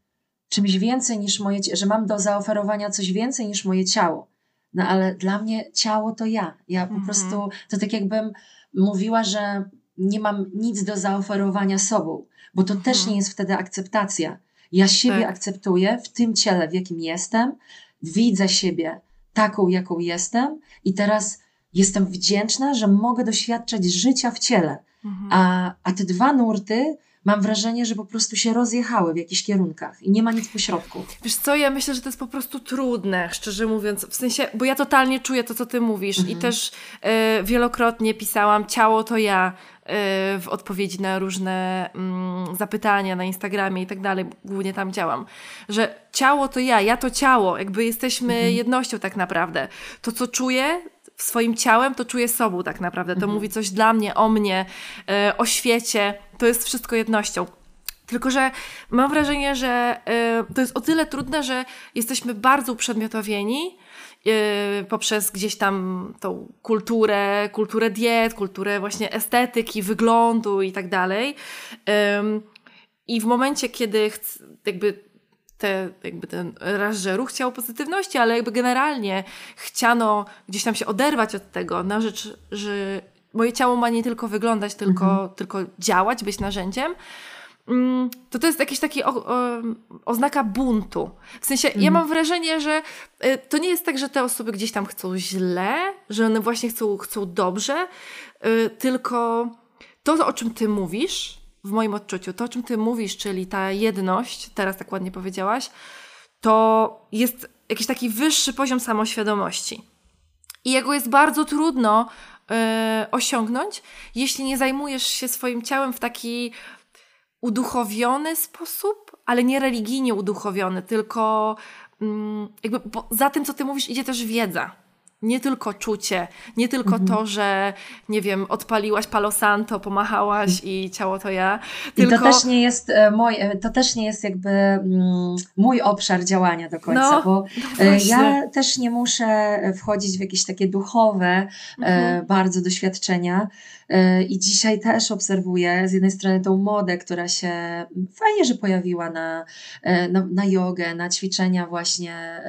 czymś więcej niż moje, że mam do zaoferowania coś więcej niż moje ciało. No ale dla mnie ciało to ja. Ja po mhm. prostu, to tak jakbym mówiła, że nie mam nic do zaoferowania sobą, bo to mhm. też nie jest wtedy akceptacja. Ja siebie tak. akceptuję w tym ciele, w jakim jestem, widzę siebie taką, jaką jestem i teraz jestem wdzięczna, że mogę doświadczać życia w ciele. Mhm. A, a te dwa nurty mam wrażenie, że po prostu się rozjechały w jakichś kierunkach i nie ma nic pośrodku. Wiesz co, ja myślę, że to jest po prostu trudne, szczerze mówiąc, w sensie, bo ja totalnie czuję to, co ty mówisz mhm. i też y, wielokrotnie pisałam ciało to ja y, w odpowiedzi na różne y, zapytania na Instagramie i tak dalej, głównie tam działam, że ciało to ja, ja to ciało, jakby jesteśmy mhm. jednością tak naprawdę. To, co czuję, swoim ciałem, to czuję sobą tak naprawdę. To mhm. mówi coś dla mnie, o mnie, e, o świecie. To jest wszystko jednością. Tylko, że mam wrażenie, że y, to jest o tyle trudne, że jesteśmy bardzo uprzedmiotowieni y, poprzez gdzieś tam tą kulturę, kulturę diet, kulturę właśnie estetyki, wyglądu i tak dalej. I w momencie, kiedy jakby te, jakby ten raz, że ruch chciał pozytywności, ale jakby generalnie chciano gdzieś tam się oderwać od tego na rzecz, że moje ciało ma nie tylko wyglądać, tylko, mhm. tylko działać, być narzędziem, mm, to to jest jakiś taki o, o, oznaka buntu. W sensie, mhm. ja mam wrażenie, że y, to nie jest tak, że te osoby gdzieś tam chcą źle, że one właśnie chcą, chcą dobrze, y, tylko to, o czym ty mówisz, w moim odczuciu, to o czym ty mówisz, czyli ta jedność, teraz tak ładnie powiedziałaś, to jest jakiś taki wyższy poziom samoświadomości. I jego jest bardzo trudno yy, osiągnąć, jeśli nie zajmujesz się swoim ciałem w taki uduchowiony sposób, ale nie religijnie uduchowiony, tylko yy, jakby za tym, co ty mówisz, idzie też wiedza nie tylko czucie, nie tylko mhm. to, że nie wiem, odpaliłaś Palo Santo, pomachałaś i ciało to ja. Tylko... I to też nie jest e, mój, e, to też nie jest jakby mm, mój obszar działania do końca, no, bo no e, ja też nie muszę wchodzić w jakieś takie duchowe mhm. bardzo doświadczenia. I dzisiaj też obserwuję z jednej strony tą modę, która się fajnie, że pojawiła na, na, na jogę, na ćwiczenia właśnie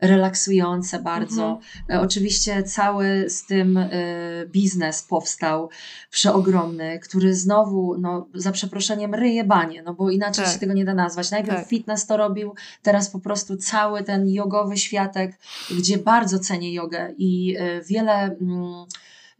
relaksujące bardzo. Mhm. E, oczywiście cały z tym y, biznes powstał przeogromny, który znowu, no, za przeproszeniem, ryje banie, no bo inaczej tak. się tego nie da nazwać. Najpierw tak. fitness to robił, teraz po prostu cały ten jogowy światek, gdzie bardzo cenię jogę i y, wiele. Y,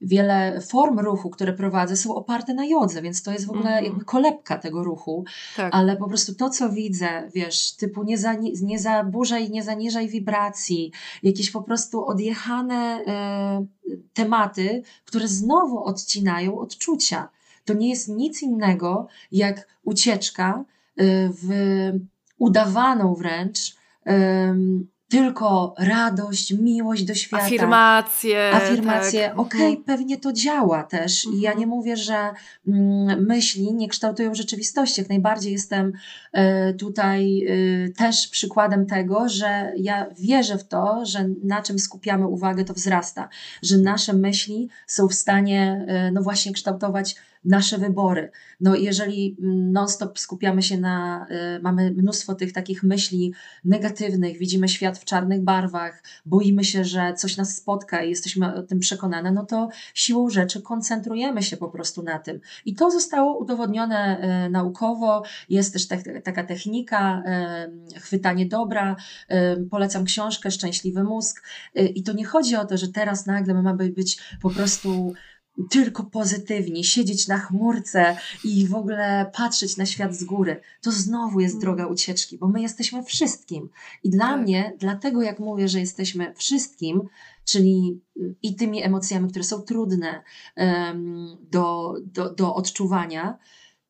wiele form ruchu, które prowadzę, są oparte na jodze, więc to jest w ogóle mm. jakby kolebka tego ruchu. Tak. Ale po prostu to, co widzę, wiesz, typu nie, za, nie zaburzaj, nie zaniżaj wibracji, jakieś po prostu odjechane y, tematy, które znowu odcinają odczucia. To nie jest nic innego jak ucieczka y, w udawaną wręcz tylko radość, miłość do świata. Afirmacje. Afirmacje. Tak. Okej, okay, mhm. pewnie to działa też. I ja mhm. nie mówię, że mm, myśli nie kształtują rzeczywistości. Jak najbardziej jestem y, tutaj y, też przykładem tego, że ja wierzę w to, że na czym skupiamy uwagę, to wzrasta. Że nasze myśli są w stanie, y, no właśnie, kształtować nasze wybory. No jeżeli non-stop skupiamy się na, y, mamy mnóstwo tych takich myśli negatywnych, widzimy świat w czarnych barwach, boimy się, że coś nas spotka i jesteśmy o tym przekonane, no to siłą rzeczy koncentrujemy się po prostu na tym. I to zostało udowodnione y, naukowo, jest też te, taka technika, y, chwytanie dobra, polecam książkę Szczęśliwy mózg i to nie chodzi o to, że teraz nagle my mamy być po prostu tylko pozytywni, siedzieć na chmurce i w ogóle patrzeć na świat z góry. To znowu jest droga ucieczki, bo my jesteśmy wszystkim. I dla tak. mnie, dlatego jak mówię, że jesteśmy wszystkim, czyli i tymi emocjami, które są trudne um, do, do, do odczuwania,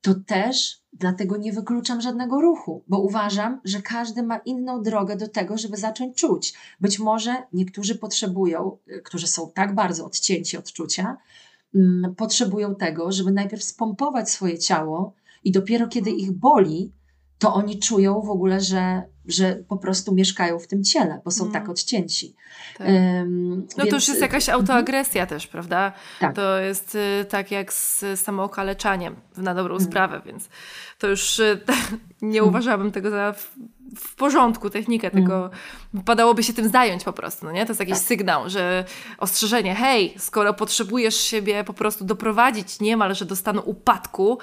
to też dlatego nie wykluczam żadnego ruchu, bo uważam, że każdy ma inną drogę do tego, żeby zacząć czuć. Być może niektórzy potrzebują, którzy są tak bardzo odcięci od czucia, Mm, potrzebują tego, żeby najpierw spompować swoje ciało i dopiero kiedy ich boli, to oni czują w ogóle, że, że po prostu mieszkają w tym ciele, bo są mm. tak odcięci. Tak. Um, no więc... to już jest jakaś autoagresja mm. też, prawda? Tak. To jest y, tak jak z samookaleczaniem na dobrą mm. sprawę, więc to już y, nie mm. uważałabym tego za w porządku technikę, tylko mm. wypadałoby się tym zająć po prostu, no nie? To jest jakiś tak. sygnał, że ostrzeżenie, hej, skoro potrzebujesz siebie po prostu doprowadzić niemalże do stanu upadku,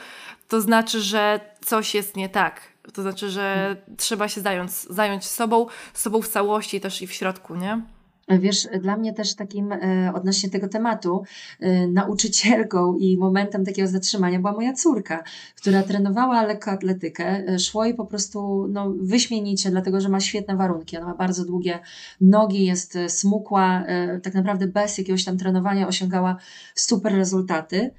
to znaczy, że coś jest nie tak. To znaczy, że mm. trzeba się zająć, zająć sobą, sobą w całości też i w środku, nie? Wiesz, dla mnie też takim e, odnośnie tego tematu e, nauczycielką i momentem takiego zatrzymania była moja córka, która trenowała lekkoatletykę. E, szło jej po prostu no, wyśmienicie, dlatego że ma świetne warunki. Ona ma bardzo długie nogi, jest smukła, tak naprawdę bez jakiegoś tam trenowania osiągała super rezultaty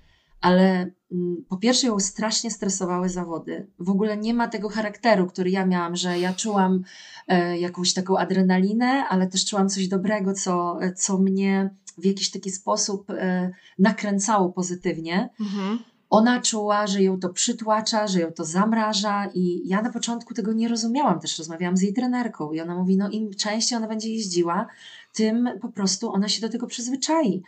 ale mm, po pierwsze ją strasznie stresowały zawody. W ogóle nie ma tego charakteru, który ja miałam, że ja czułam e, jakąś taką adrenalinę, ale też czułam coś dobrego, co, co mnie w jakiś taki sposób e, nakręcało pozytywnie. Mhm. Ona czuła, że ją to przytłacza, że ją to zamraża, i ja na początku tego nie rozumiałam. Też rozmawiałam z jej trenerką, i ona mówi: No, im częściej ona będzie jeździła, tym po prostu ona się do tego przyzwyczai.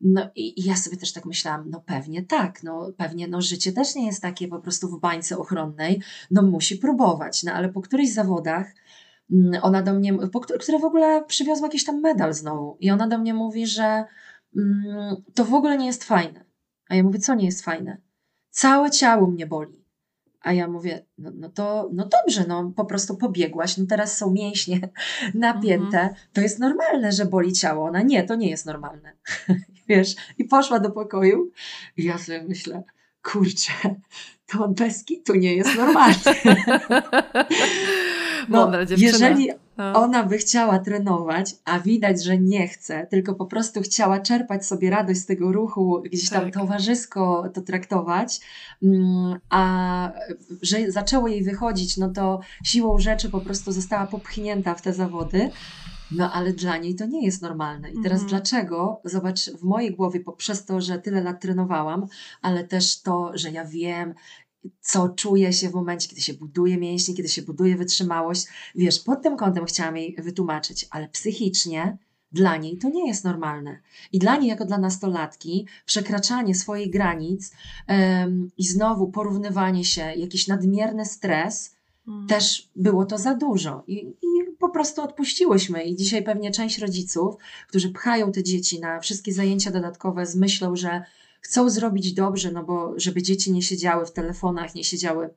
No i, i, ja sobie też tak myślałam, no pewnie tak, no pewnie no życie też nie jest takie po prostu w bańce ochronnej, no musi próbować, no ale po którychś zawodach mm, ona do mnie, po, które w ogóle przywiozła jakiś tam medal znowu i ona do mnie mówi, że mm, to w ogóle nie jest fajne. A ja mówię, co nie jest fajne? Całe ciało mnie boli. A ja mówię, no, no to no dobrze, no po prostu pobiegłaś, no teraz są mięśnie napięte, mhm. to jest normalne, że boli ciało. Ona nie, to nie jest normalne. Wiesz, i poszła do pokoju i ja sobie myślę, kurczę, to bez kitu nie jest normalne. No, jeżeli no. ona by chciała trenować, a widać, że nie chce, tylko po prostu chciała czerpać sobie radość z tego ruchu, gdzieś tam tak. towarzysko to traktować, mm, a że zaczęło jej wychodzić, no to siłą rzeczy po prostu została popchnięta w te zawody. No ale dla niej to nie jest normalne. I teraz mhm. dlaczego? Zobacz, w mojej głowie poprzez to, że tyle lat trenowałam, ale też to, że ja wiem, co czuję się w momencie, kiedy się buduje mięśnie, kiedy się buduje wytrzymałość. Wiesz, pod tym kątem chciałam jej wytłumaczyć, ale psychicznie dla niej to nie jest normalne. I dla niej, jako dla nastolatki, przekraczanie swoich granic i znowu porównywanie się, jakiś nadmierny stres, hmm. też było to za dużo. I, I po prostu odpuściłyśmy. I dzisiaj pewnie część rodziców, którzy pchają te dzieci na wszystkie zajęcia dodatkowe z myślą, że chcą zrobić dobrze, no bo żeby dzieci nie siedziały w telefonach, nie siedziały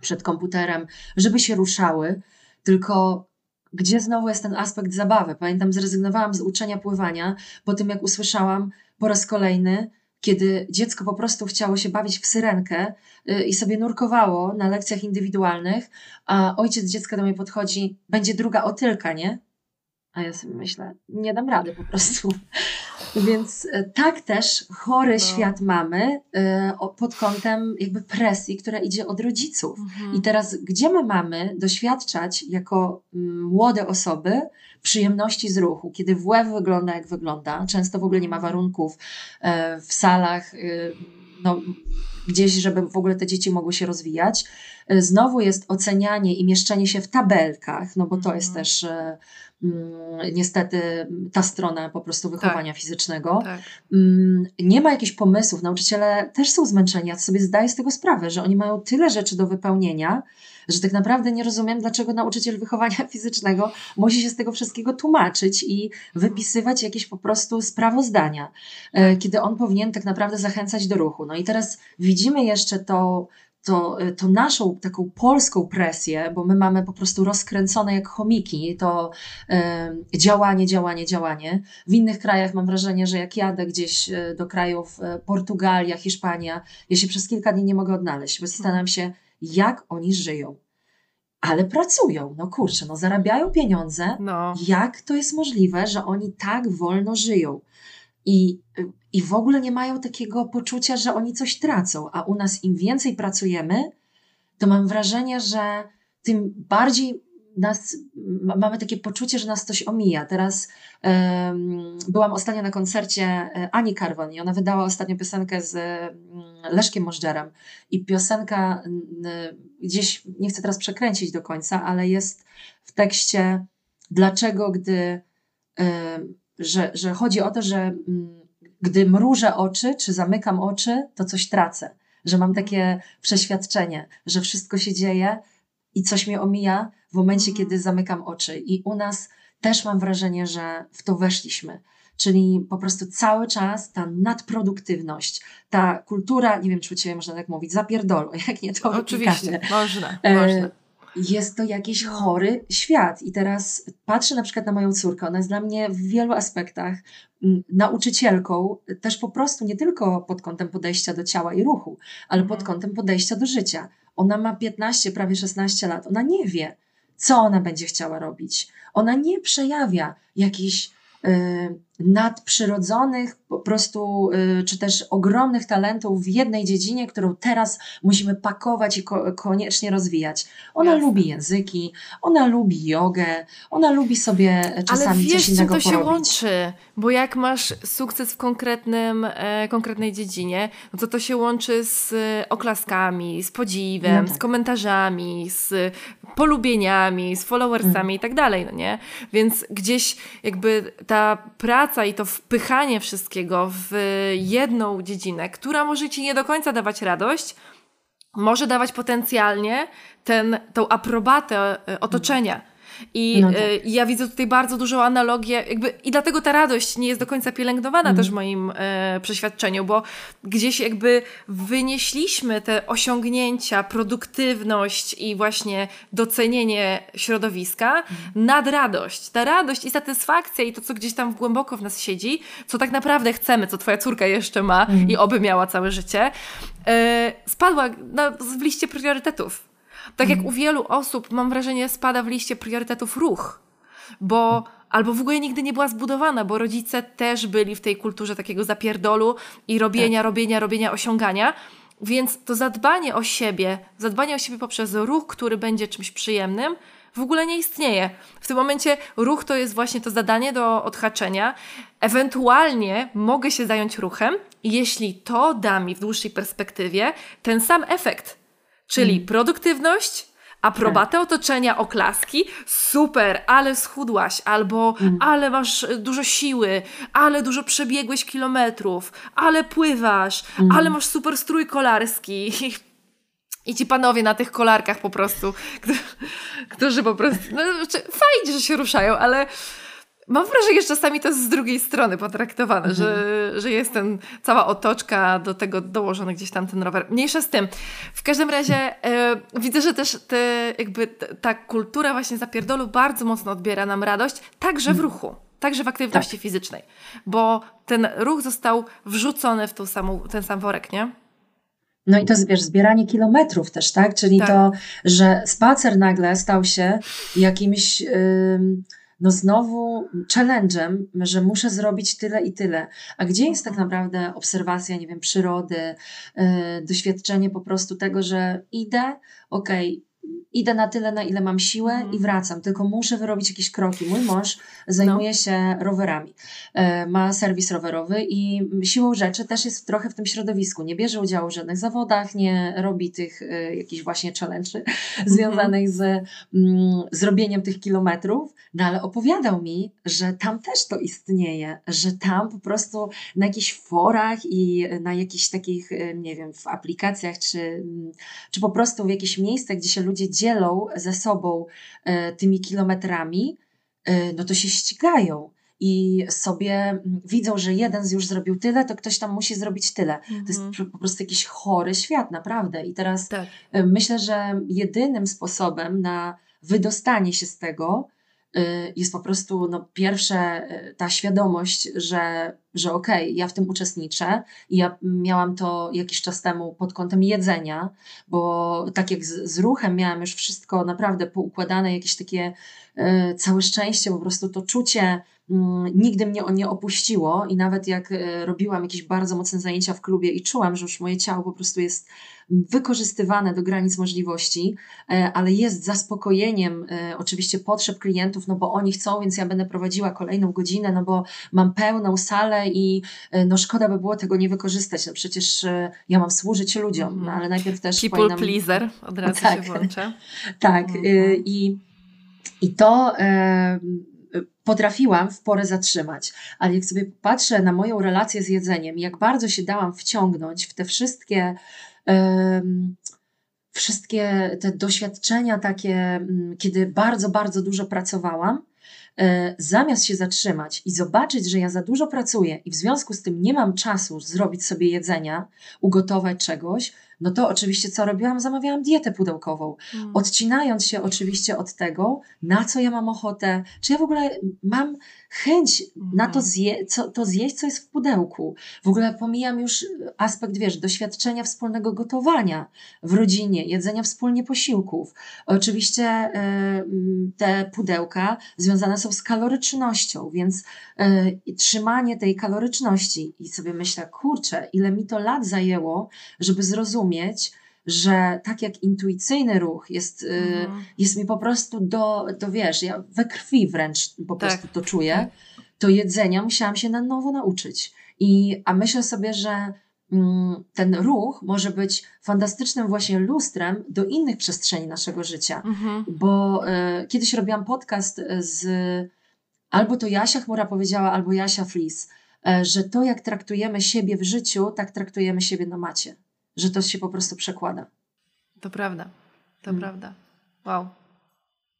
przed komputerem, żeby się ruszały, tylko gdzie znowu jest ten aspekt zabawy? Pamiętam, zrezygnowałam z uczenia pływania po tym, jak usłyszałam po raz kolejny, kiedy dziecko po prostu chciało się bawić w syrenkę y, i sobie nurkowało na lekcjach indywidualnych, a ojciec dziecka do mnie podchodzi, będzie druga otylka, nie? A ja sobie myślę, nie dam rady po prostu. Więc e, tak też chory no. świat mamy e, pod kątem jakby presji, która idzie od rodziców. Mhm. I teraz, gdzie my mamy doświadczać jako mm, młode osoby przyjemności z ruchu, kiedy WF wygląda jak wygląda, często w ogóle nie ma warunków e, w salach, no, gdzieś, żeby w ogóle te dzieci mogły się rozwijać. Znowu jest ocenianie i mieszczenie się w tabelkach, no bo to jest mhm. też niestety ta strona po prostu wychowania tak. fizycznego. Tak. Mm, nie ma jakichś pomysłów. Nauczyciele też są zmęczeni. Ja sobie zdaję z tego sprawę, że oni mają tyle rzeczy do wypełnienia, że tak naprawdę nie rozumiem, dlaczego nauczyciel wychowania fizycznego musi się z tego wszystkiego tłumaczyć i wypisywać jakieś po prostu sprawozdania, e, tak. kiedy on powinien tak naprawdę zachęcać do ruchu. No i teraz widzimy jeszcze to to, y, to naszą taką polską presję, bo my mamy po prostu rozkręcone jak chomiki, to y, działanie, działanie, działanie. W innych krajach mam wrażenie, że jak jadę gdzieś y, do krajów y, Portugalia, Hiszpania, ja się przez kilka dni nie mogę odnaleźć, bo zastanawiam się, jak oni żyją. Ale pracują, no kurczę, no zarabiają pieniądze. No. Jak to jest możliwe, że oni tak wolno żyją? I, I w ogóle nie mają takiego poczucia, że oni coś tracą, a u nas im więcej pracujemy, to mam wrażenie, że tym bardziej nas, mamy takie poczucie, że nas coś omija. Teraz um, byłam ostatnio na koncercie e, Ani Karwan i ona wydała ostatnio piosenkę z um, Leszkiem Możdżerem i piosenka um, gdzieś, nie chcę teraz przekręcić do końca, ale jest w tekście dlaczego, gdy że, że chodzi o to, że mm, gdy mrużę oczy, czy zamykam oczy, to coś tracę. Że mam takie przeświadczenie, że wszystko się dzieje i coś mnie omija w momencie, mhm. kiedy zamykam oczy. I u nas też mam wrażenie, że w to weszliśmy. Czyli po prostu cały czas ta nadproduktywność, ta kultura, nie wiem, czy u Ciebie można tak mówić, zapierdolu, jak nie to Oczywiście, można, e, można. Jest to jakiś chory świat. I teraz patrzę na przykład na moją córkę. Ona jest dla mnie w wielu aspektach mm, nauczycielką, też po prostu nie tylko pod kątem podejścia do ciała i ruchu, ale pod mhm. kątem podejścia do życia. Ona ma 15, prawie 16 lat. Ona nie wie, co ona będzie chciała robić. Ona nie przejawia jakichś y, nadprzyrodzonych, po prostu, y, czy też ogromnych talentów w jednej dziedzinie, którą teraz musimy pakować i ko koniecznie rozwijać. Ona Jasne. lubi języki, ona lubi jogę, ona lubi sobie czasami Ale wiesz, coś innego to się łączy, bo jak masz sukces w konkretnym, e, konkretnej dziedzinie, no to to się łączy z e, oklaskami, z podziwem, no tak. z komentarzami, z polubieniami, z followersami mm. i tak dalej, no nie? Więc gdzieś jakby ta praca praca i to wpychanie wszystkiego w jedną dziedzinę, która może ci nie do końca dawać radość, może dawać potencjalnie ten, tą aprobatę e, otoczenia. I no tak. y, ja widzę tutaj bardzo dużą analogię, jakby, i dlatego ta radość nie jest do końca pielęgnowana mm. też w moim y, przeświadczeniu, bo gdzieś jakby wynieśliśmy te osiągnięcia, produktywność i właśnie docenienie środowiska mm. nad radość. Ta radość i satysfakcja i to, co gdzieś tam głęboko w nas siedzi, co tak naprawdę chcemy, co twoja córka jeszcze ma mm. i oby miała całe życie, y, spadła na, w liście priorytetów. Tak jak mhm. u wielu osób, mam wrażenie, spada w liście priorytetów ruch, bo albo w ogóle nigdy nie była zbudowana, bo rodzice też byli w tej kulturze takiego zapierdolu i robienia, tak. robienia, robienia, osiągania. Więc to zadbanie o siebie, zadbanie o siebie poprzez ruch, który będzie czymś przyjemnym, w ogóle nie istnieje. W tym momencie ruch to jest właśnie to zadanie do odhaczenia. Ewentualnie mogę się zająć ruchem, jeśli to da mi w dłuższej perspektywie ten sam efekt Czyli mm. produktywność, aprobatę tak. otoczenia, oklaski, super, ale schudłaś, albo mm. ale masz dużo siły, ale dużo przebiegłeś kilometrów, ale pływasz, mm. ale masz super strój kolarski. I ci panowie na tych kolarkach po prostu, którzy po prostu, no, znaczy, fajnie, że się ruszają, ale Mam wrażenie, że czasami to jest z drugiej strony potraktowane, mhm. że, że jest ten cała otoczka do tego dołożony gdzieś tam ten rower. Mniejsza z tym. W każdym razie e, widzę, że też te, jakby ta kultura właśnie zapierdolu bardzo mocno odbiera nam radość, także w mhm. ruchu. Także w aktywności tak. fizycznej, bo ten ruch został wrzucony w tą samą, ten sam worek, nie? No i to wiesz, zbieranie kilometrów też, tak? Czyli tak. to, że spacer nagle stał się jakimś. Yy no znowu challenge'em, że muszę zrobić tyle i tyle. A gdzie jest tak mhm. naprawdę obserwacja, nie wiem, przyrody, yy, doświadczenie po prostu tego, że idę, okej, okay, idę na tyle, na ile mam siłę i mhm. wracam, tylko muszę wyrobić jakieś kroki. Mój mąż zajmuje no. się rowerami, e, ma serwis rowerowy i siłą rzeczy też jest trochę w tym środowisku. Nie bierze udziału w żadnych zawodach, nie robi tych e, jakichś właśnie challenge mhm. związanych z mm, zrobieniem tych kilometrów, no ale opowiadał mi, że tam też to istnieje, że tam po prostu na jakichś forach i na jakichś takich, e, nie wiem, w aplikacjach, czy, mm, czy po prostu w jakichś miejscach, gdzie się ludzie dzielą ze sobą e, tymi kilometrami, e, no to się ścigają i sobie mm, widzą, że jeden już zrobił tyle, to ktoś tam musi zrobić tyle. To jest mhm. po prostu jakiś chory świat, naprawdę. I teraz tak. E, myślę, że jedynym sposobem na wydostanie się z tego jest po prostu no, pierwsze y, ta świadomość, że, że okej, okay, ja w tym uczestniczę i ja miałam to jakiś czas temu pod kątem jedzenia, bo tak jak z, z ruchem miałam już wszystko naprawdę poukładane, jakieś takie y, całe szczęście, po prostu to czucie nigdy mnie nie opuściło i nawet jak e, robiłam jakieś bardzo mocne zajęcia w klubie i czułam, że już moje ciało po prostu jest wykorzystywane do granic możliwości, e, ale jest zaspokojeniem e, oczywiście potrzeb klientów, no bo oni chcą, więc ja będę prowadziła kolejną godzinę, no bo mam pełną salę i no szkoda by było tego nie wykorzystać, no przecież ja mam służyć ludziom, no ale najpierw też People powinnam... pleaser, od razu tak, się włącza. tak mhm. i, i to potrafiłam w porę zatrzymać. Ale jak sobie patrzę na moją relację z jedzeniem, jak bardzo się dałam wciągnąć w te wszystkie. Wszystkie te doświadczenia takie, kiedy bardzo, bardzo dużo pracowałam, e, zamiast się zatrzymać i zobaczyć, że ja za dużo pracuję i w związku z tym nie mam czasu zrobić sobie jedzenia, ugotować czegoś, no to oczywiście co robiłam? Zamawiałam dietę pudełkową, mm. odcinając się oczywiście od tego, na co ja mam ochotę, czy ja w ogóle mam chęć na to, mhm. zje, co, to zjeść, co jest w pudełku. W ogóle pomijam już aspekt, wiesz, doświadczenia wspólnego gotowania w rodzinie, jedzenia wspólnie posiłków. Oczywiście y, te pudełka związane są z kalorycznością, więc y, trzymanie tej kaloryczności i sobie myślę, kurczę, ile mi to lat zajęło, żeby zrozumieć, że tak jak intuicyjny ruch jest, mm. jest mi po prostu do, do, wiesz, ja we krwi wręcz po tak, prostu to czuję, tak. to jedzenia musiałam się na nowo nauczyć. I, a myślę sobie, że mm, ten ruch może być fantastycznym właśnie lustrem do innych przestrzeni naszego życia, mm-hmm. bo y, kiedyś robiłam podcast z albo to Jasia Chmura powiedziała, albo Jasia Flis, y, że to jak traktujemy siebie w życiu, tak traktujemy siebie na macie że to się po prostu przekłada. To prawda, to hmm. prawda. Wow.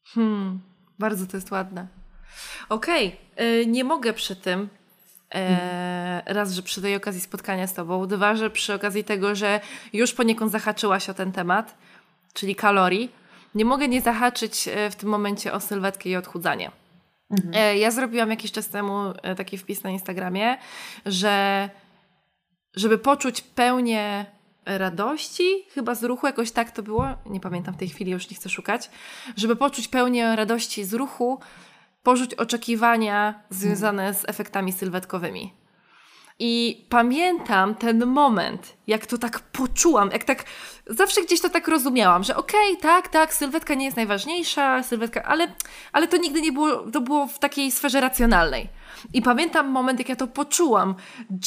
Hmm, bardzo to jest ładne. Okej, okay. nie mogę przy tym, e, raz, że przy tej okazji spotkania z Tobą, dwa, że przy okazji tego, że już poniekąd zahaczyłaś o ten temat, czyli kalorii, nie mogę nie zahaczyć e, w tym momencie o sylwetkę i odchudzanie. Mhm. E, ja zrobiłam jakiś czas temu taki wpis na Instagramie, że żeby poczuć pełnię radości, chyba z ruchu, jakoś tak to było, nie pamiętam w tej chwili, już nie chcę szukać, żeby poczuć pełnię radości z ruchu, porzuć oczekiwania związane z efektami sylwetkowymi. I pamiętam ten moment, jak to tak poczułam, jak tak zawsze gdzieś to tak rozumiałam, że okej, okay, tak, tak, sylwetka nie jest najważniejsza, sylwetka, ale, ale to nigdy nie było, to było w takiej sferze racjonalnej. I pamiętam moment, jak ja to poczułam.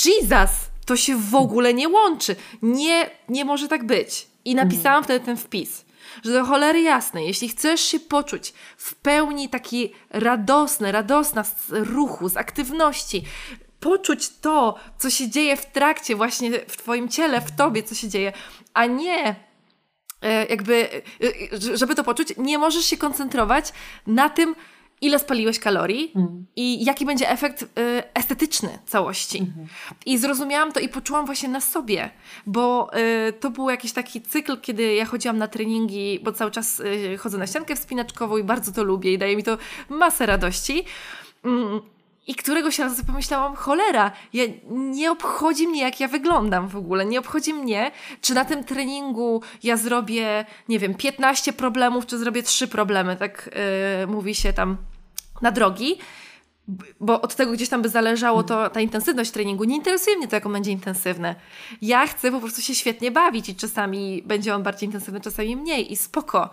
Jesus! To się w ogóle nie łączy. Nie, nie może tak być. I napisałam wtedy ten wpis, że do cholery jasnej, jeśli chcesz się poczuć w pełni taki radosny, radosna z ruchu, z aktywności, poczuć to, co się dzieje w trakcie, właśnie w Twoim ciele, w Tobie, co się dzieje, a nie e, jakby, e, żeby to poczuć, nie możesz się koncentrować na tym, ile spaliłeś kalorii mm. i jaki będzie efekt y, estetyczny całości. Mm -hmm. I zrozumiałam to i poczułam właśnie na sobie, bo y, to był jakiś taki cykl, kiedy ja chodziłam na treningi, bo cały czas y, chodzę na ściankę wspinaczkową i bardzo to lubię i daje mi to masę radości. Mm. I któregoś razu pomyślałam, cholera, ja, nie obchodzi mnie, jak ja wyglądam w ogóle. Nie obchodzi mnie, czy na tym treningu ja zrobię, nie wiem, 15 problemów, czy zrobię 3 problemy, tak yy, mówi się tam na drogi. Bo od tego gdzieś tam by zależało to, ta intensywność treningu. Nie interesuje mnie to, jak on będzie intensywny. Ja chcę po prostu się świetnie bawić i czasami będzie on bardziej intensywny, czasami mniej i spoko.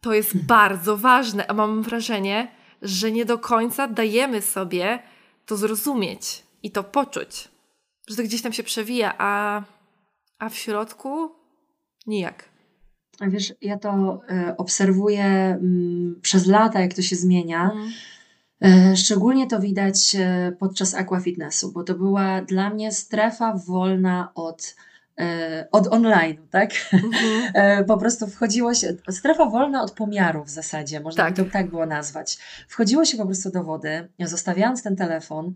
To jest bardzo ważne, a mam wrażenie, że nie do końca dajemy sobie to zrozumieć i to poczuć, że to gdzieś tam się przewija, a, a w środku nijak. Wiesz, ja to y, obserwuję y, przez lata, jak to się zmienia. Y, szczególnie to widać podczas aquafitnessu, bo to była dla mnie strefa wolna od E, od online, tak? Mhm. E, po prostu wchodziło się, strefa wolna od pomiaru w zasadzie, można tak. by to tak było nazwać. Wchodziło się po prostu do wody, zostawiając ten telefon.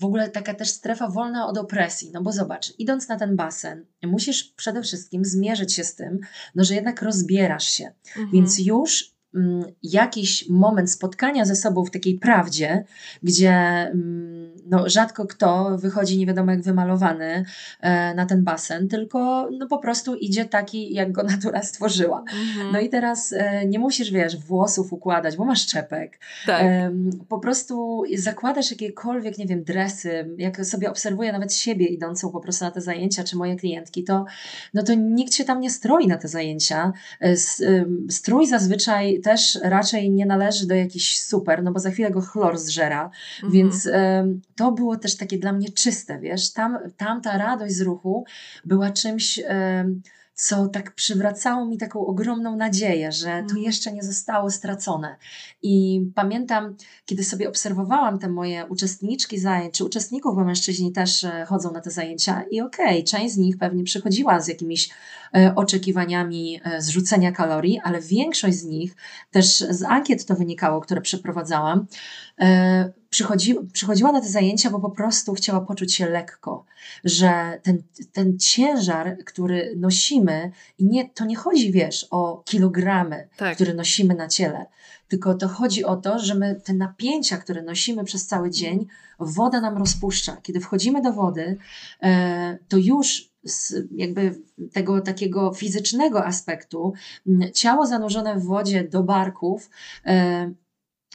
W ogóle taka też strefa wolna od opresji, no bo zobacz, idąc na ten basen, musisz przede wszystkim zmierzyć się z tym, no, że jednak rozbierasz się, mhm. więc już jakiś moment spotkania ze sobą w takiej prawdzie, gdzie mm, no, rzadko kto wychodzi nie wiadomo jak wymalowany e, na ten basen, tylko no, po prostu idzie taki, jak go natura stworzyła. Mhm. No i teraz e, nie musisz, wiesz, włosów układać, bo masz czepek. Tak. Po prostu zakładasz jakiekolwiek, nie wiem, dresy, jak sobie obserwuję nawet siebie idącą po prostu na te zajęcia, czy moje klientki, to no to nikt się tam nie stroi na te zajęcia. E, strój zazwyczaj też raczej nie należy do jakichś super, no bo za chwilę go chlor zżera, mhm. więc to było też takie dla mnie czyste, wiesz, tam, tam ta radość z ruchu była czymś... co tak przywracało mi taką ogromną nadzieję, że to mhm. jeszcze nie zostało stracone. I pamiętam, kiedy sobie obserwowałam te moje uczestniczki zajęć, czy uczestników, bo mężczyźni też e, chodzą na te zajęcia, i okej, okay, część z nich pewnie przychodziła z jakimiś e, oczekiwaniami e, zrzucenia kalorii, ale większość z nich, też z ankiet to wynikało, które przeprowadzałam, przychodzi, przychodziła na te zajęcia, bo po prostu chciała poczuć się lekko, że ten, ten ciężar, który nosimy, i nie, to nie chodzi, wiesz, o kilogramy, tak. które nosimy na ciele, tylko to chodzi o to, że my te napięcia, które nosimy przez cały dzień, woda nam rozpuszcza. Kiedy wchodzimy do wody, e, to już z jakby tego takiego fizycznego aspektu, ciało zanurzone w wodzie do barków, e,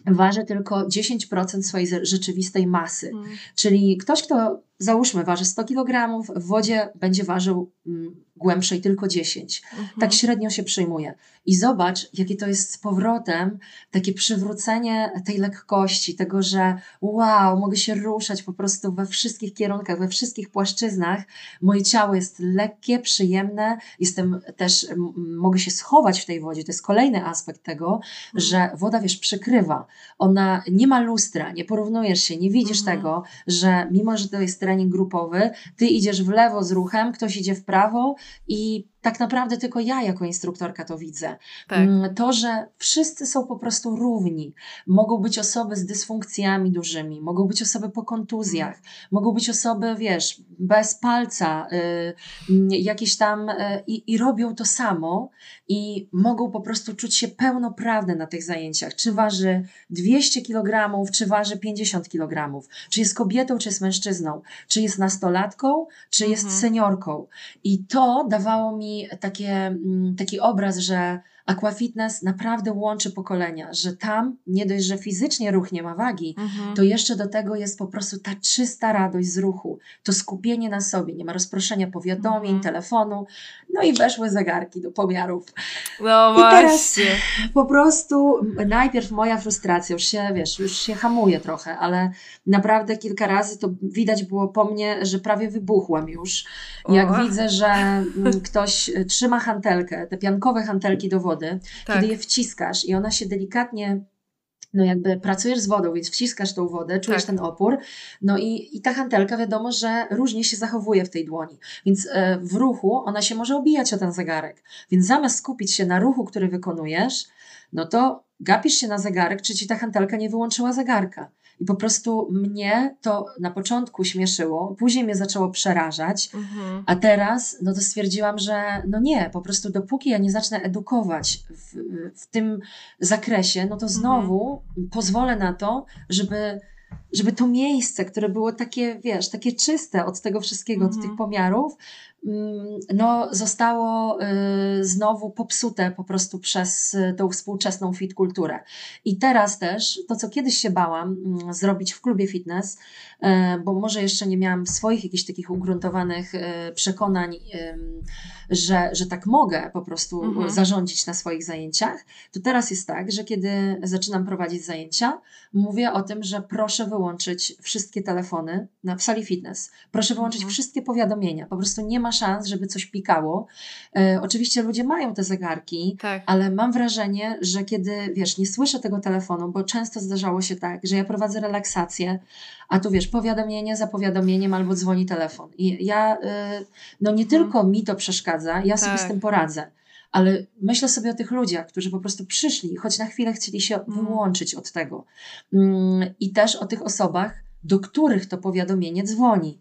waży tylko 10% swojej rzeczywistej masy. Mm. Czyli ktoś, kto załóżmy waży 100 kg, w wodzie będzie ważył mm, głębszej tylko 10. Mhm. Tak średnio się przyjmuje. I zobacz, jakie to jest z powrotem takie przywrócenie tej lekkości, tego, że wow, mogę się ruszać po prostu we wszystkich kierunkach, we wszystkich płaszczyznach. Moje ciało jest lekkie, przyjemne, jestem też, mogę się schować w tej wodzie. To jest kolejny aspekt tego, mhm. że woda, wiesz, przykrywa. Ona nie ma lustra, nie porównujesz się, nie widzisz mhm. tego, że mimo, że to jest trening grupowy, ty idziesz w lewo z ruchem, ktoś idzie w prawo i tak naprawdę tylko ja jako instruktorka to widzę. Tak. Mm, to, że wszyscy są po prostu równi. Mogą być osoby z dysfunkcjami dużymi, mogą być osoby po kontuzjach, mm. mogą być osoby, wiesz, bez palca, y, jakieś tam y, i, i robią to samo i mogą po prostu czuć się pełnoprawne na tych zajęciach. Czy waży 200 kg, czy waży 50 kg, czy jest kobietą, czy jest mężczyzną, czy jest nastolatką, czy jest mhm. seniorką. I to dawało mi mm, taki obraz, że Aquafitness naprawdę łączy pokolenia, że tam nie dość, że fizycznie ruch nie ma wagi, mhm. to jeszcze do tego jest po prostu ta czysta radość z ruchu, to skupienie na sobie, nie ma rozproszenia powiadomień, mhm. telefonu, no i weszły zegarki do pomiarów. No właśnie. I teraz po prostu najpierw moja frustracja, już się, wiesz, już się hamuje trochę, ale naprawdę kilka razy to widać było po mnie, że prawie wybuchłam już, jak o. widzę, że mm, ktoś trzyma hantelkę, te piankowe hantelki do wody, wody, tak. kiedy je wciskasz i ona się delikatnie no jakby pracujesz z wodą, więc wciskasz tą wodę, czujesz tak. ten opór, no i, i ta hantelka wiadomo, że różnie się zachowuje w tej dłoni, więc e, w ruchu ona się może obijać o ten zegarek, więc zamiast skupić się na ruchu, który wykonujesz, no to gapisz się na zegarek, czy ci ta hantelka nie wyłączyła zegarka. I po prostu mnie to na początku śmieszyło, później mnie zaczęło przerażać, mhm. a teraz no to stwierdziłam, że no nie, po prostu dopóki ja nie zacznę edukować w, w tym zakresie, no to mhm. znowu mhm. pozwolę na to, żeby żeby to miejsce, które było takie, wiesz, takie czyste od tego wszystkiego, od tych mhm. pomiarów, no, zostało y, znowu popsute po prostu przez y, tą współczesną fit kulturę. I teraz też to, co kiedyś się bałam mm, zrobić w klubie fitness, y, bo może jeszcze nie miałam swoich jakichś takich ugruntowanych przekonań, że, że tak mogę po prostu mhm. zarządzić na swoich zajęciach, to teraz jest tak, że kiedy zaczynam prowadzić zajęcia, mówię o tym, że proszę wyłączyć wszystkie telefony na, w sali fitness. Proszę wyłączyć mhm. wszystkie powiadomienia. Po prostu nie ma szans, żeby coś pikało. E, oczywiście ludzie mają te zegarki, tak. ale mam wrażenie, że kiedy, wiesz, nie słyszę tego telefonu, bo często zdarzało się tak, że ja prowadzę relaksację, a tu wiesz, powiadomienie za powiadomieniem albo dzwoni telefon. I ja, e, no nie mhm. tylko mi to przeszkadza, ja tak. sobie z tak. tym poradzę ale myślę sobie o tych ludziach, którzy po prostu przyszli, choć na chwilę chcieli się mhm. wyłączyć od tego. Mm, I też o tych osobach, do których to powiadomienie dzwoni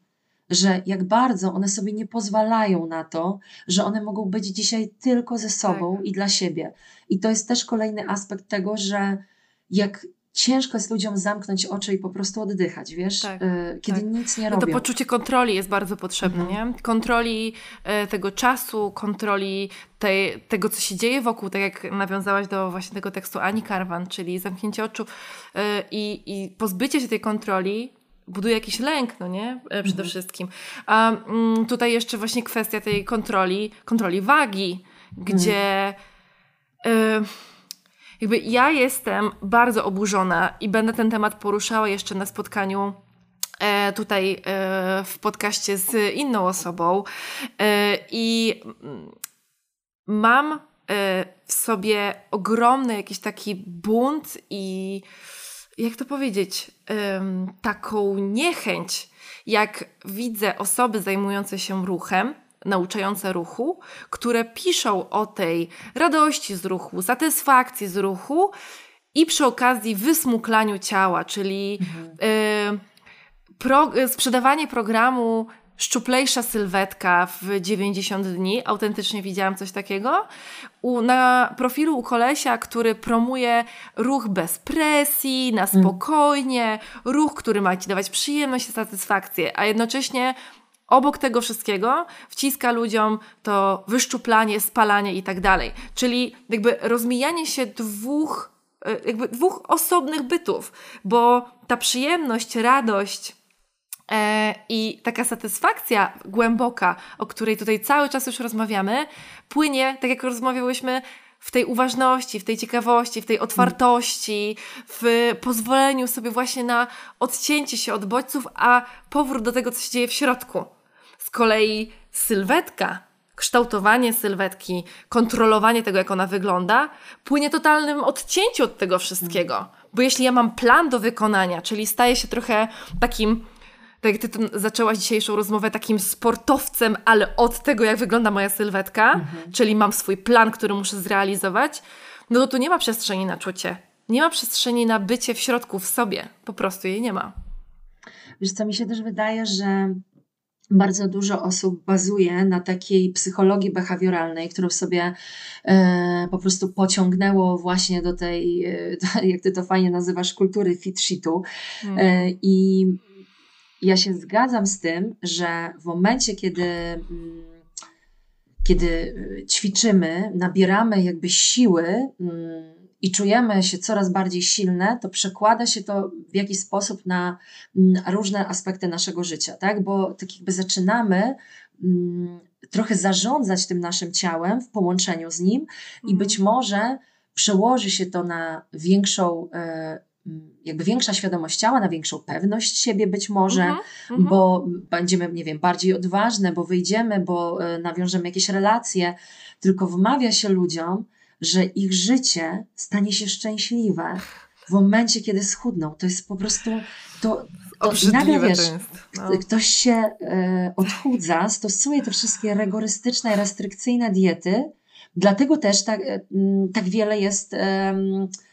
że jak bardzo one sobie nie pozwalają na to, że one mogą być dzisiaj tylko ze sobą tak. i dla siebie. I to jest też kolejny aspekt tego, że jak ciężko jest ludziom zamknąć oczy i po prostu oddychać, wiesz, tak, e, kiedy tak. nic nie robią. No to poczucie kontroli jest bardzo potrzebne, mhm. nie? Kontroli e, tego czasu, kontroli tej, tego, co się dzieje wokół, tak jak nawiązałaś do właśnie tego tekstu Ani Karwan, czyli zamknięcie oczu e, i, i pozbycie się tej kontroli buduje jakiś lęk, no nie? E, przede mhm. wszystkim. A mm, tutaj jeszcze właśnie kwestia tej kontroli, kontroli wagi, gdzie mhm. y, jakby ja jestem bardzo oburzona i będę ten temat poruszała jeszcze na spotkaniu e, tutaj e, w podcaście z inną osobą e, i mm, mam w sobie ogromny jakiś taki bunt i jak to powiedzieć, um, taką niechęć, jak widzę osoby zajmujące się ruchem, nauczające ruchu, które piszą o tej radości z ruchu, satysfakcji z ruchu i przy okazji wysmuklaniu ciała, czyli mhm. y, pro, sprzedawanie programu szczuplejsza sylwetka w 90 dni. Autentycznie widziałam coś takiego. U, na profilu u kolesia, który promuje ruch bez presji, na mm. spokojnie, mm. ruch, który ma ci dawać przyjemność i satysfakcję, a jednocześnie obok tego wszystkiego wciska ludziom to wyszczuplanie, spalanie i tak dalej. Czyli jakby rozmijanie się dwóch, e, jakby dwóch osobnych bytów, bo ta przyjemność, radość, I taka satysfakcja głęboka, o której tutaj cały czas już rozmawiamy, płynie, tak jak rozmawiałyśmy, w tej uważności, w tej ciekawości, w tej otwartości, w pozwoleniu sobie właśnie na odcięcie się od bodźców, a powrót do tego, co się dzieje w środku. Z kolei sylwetka, kształtowanie sylwetki, kontrolowanie tego, jak ona wygląda, płynie totalnym odcięciu od tego wszystkiego. Bo jeśli ja mam plan do wykonania, czyli staję się trochę takim tak jak ty zaczęłaś dzisiejszą rozmowę takim sportowcem, ale od tego, jak wygląda moja sylwetka, mhm. czyli mam swój plan, który muszę zrealizować, no to tu nie ma przestrzeni na czucie. Nie ma przestrzeni na bycie w środku, w sobie. Po prostu jej nie ma. Wiesz co, mi się też wydaje, że bardzo dużo osób bazuje na takiej psychologii behawioralnej, którą sobie e, po prostu pociągnęło właśnie do tej, e, jak ty to fajnie nazywasz, kultury fit shitu. Mm. E, I ja się zgadzam z tym, że w momencie, kiedy, mm, kiedy y, ćwiczymy, nabieramy jakby siły mm, i czujemy się coraz bardziej silne, to przekłada się to w jakiś sposób na mm, różne aspekty naszego życia, tak? Bo tak jakby zaczynamy trochę zarządzać tym naszym ciałem w połączeniu z nim i być mhm. może przełoży się to na większą e, jakby większa świadomość ciała, na większą pewność siebie być może, uh -huh, uh -huh. bo będziemy, nie wiem, bardziej odważne, bo wyjdziemy, bo e, nawiążemy jakieś relacje, tylko wmawia się ludziom, że ich życie stanie się szczęśliwe w momencie, kiedy schudną. To jest po prostu to, to nagle wiesz, to no. ktoś się e, odchudza, stosuje te wszystkie rygorystyczne, restrykcyjne diety, dlatego też tak, e, tak wiele jest Y,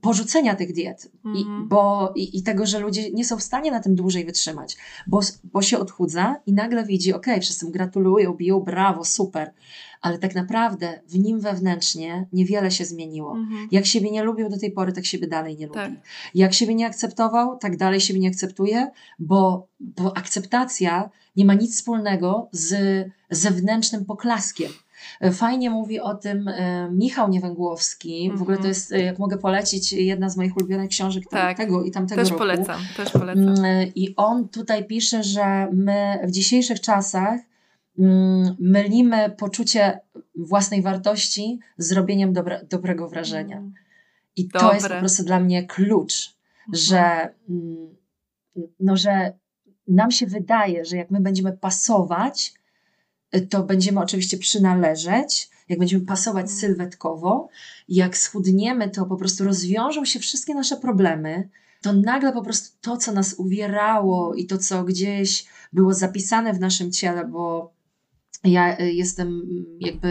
porzucenia tych diet mm. I, mhm. bo, i, i, tego, że ludzie nie są w stanie na tym dłużej wytrzymać, bo, bo się odchudza i nagle widzi, ok, wszyscy mu gratulują, biją, brawo, super, ale tak naprawdę w nim wewnętrznie niewiele się zmieniło. Mm. Jak siebie nie lubił do tej pory, tak siebie dalej nie lubi. Tak. Jak siebie nie akceptował, tak dalej siebie nie akceptuje, bo, bo akceptacja nie ma nic wspólnego z zewnętrznym poklaskiem. Fajnie mówi o tym e, Michał Niewęgłowski. Mm -hmm. W ogóle to mhm. jest, e, jak mogę polecić, jedna z moich ulubionych książek tak. tego i tamtego też roku. Polecam, też polecam. Mm, I on tutaj pisze, że my w dzisiejszych czasach mm, mylimy poczucie własnej wartości z robieniem dobre, dobrego wrażenia. Mm. I Dobre. to jest po prostu dla mnie klucz, mhm. że, no, że nam się wydaje, że jak my będziemy pasować, to będziemy oczywiście przynależeć, jak będziemy pasować mm. sylwetkowo, jak schudniemy, to po prostu rozwiążą się wszystkie nasze problemy, to nagle po prostu to, co nas uwierało i to, co gdzieś było zapisane w naszym ciele, bo ja y, jestem mm, jakby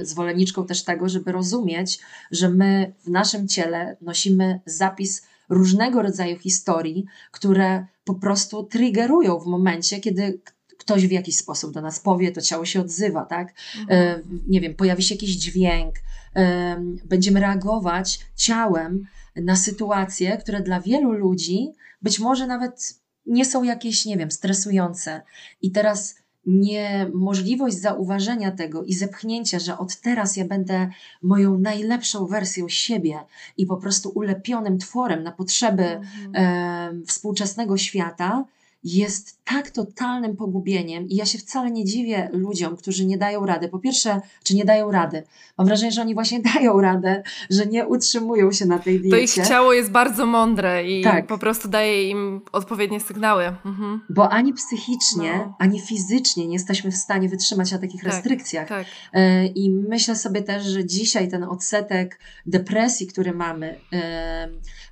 y, zwolenniczką też tego, żeby rozumieć, że my w naszym ciele nosimy zapis różnego rodzaju historii, które po prostu triggerują w momencie, kiedy ktoś w jakiś sposób do nas powie, to ciało się odzywa, tak? Mhm. E, nie wiem, pojawi się jakiś dźwięk, e, będziemy reagować ciałem na sytuacje, które dla wielu ludzi być może nawet nie są jakieś, nie wiem, stresujące. I teraz niemożliwość zauważenia tego i zepchnięcia, że od teraz ja będę moją najlepszą wersją siebie i po prostu ulepionym tworem na potrzeby mhm. e, współczesnego świata, jest tak totalnym pogubieniem i ja się wcale nie dziwię ludziom, którzy nie dają rady. Po pierwsze, czy nie dają rady? Mam wrażenie, że oni właśnie dają radę, że nie utrzymują się na tej diecie. To ich ciało jest bardzo mądre i tak. po prostu daje im odpowiednie sygnały. Mhm. Bo ani psychicznie, no. ani fizycznie nie jesteśmy w stanie wytrzymać na takich tak, restrykcjach. Tak. E, I myślę sobie też, że dzisiaj ten odsetek depresji, który mamy, e,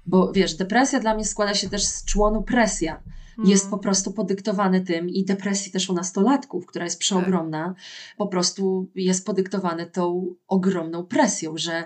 bo wiesz, depresja dla mnie składa się też z członu presja jest po mm. prostu podyktowany tym i depresji też u nastolatków, która jest przeogromna, tak. po prostu jest podyktowane tą ogromną presją, że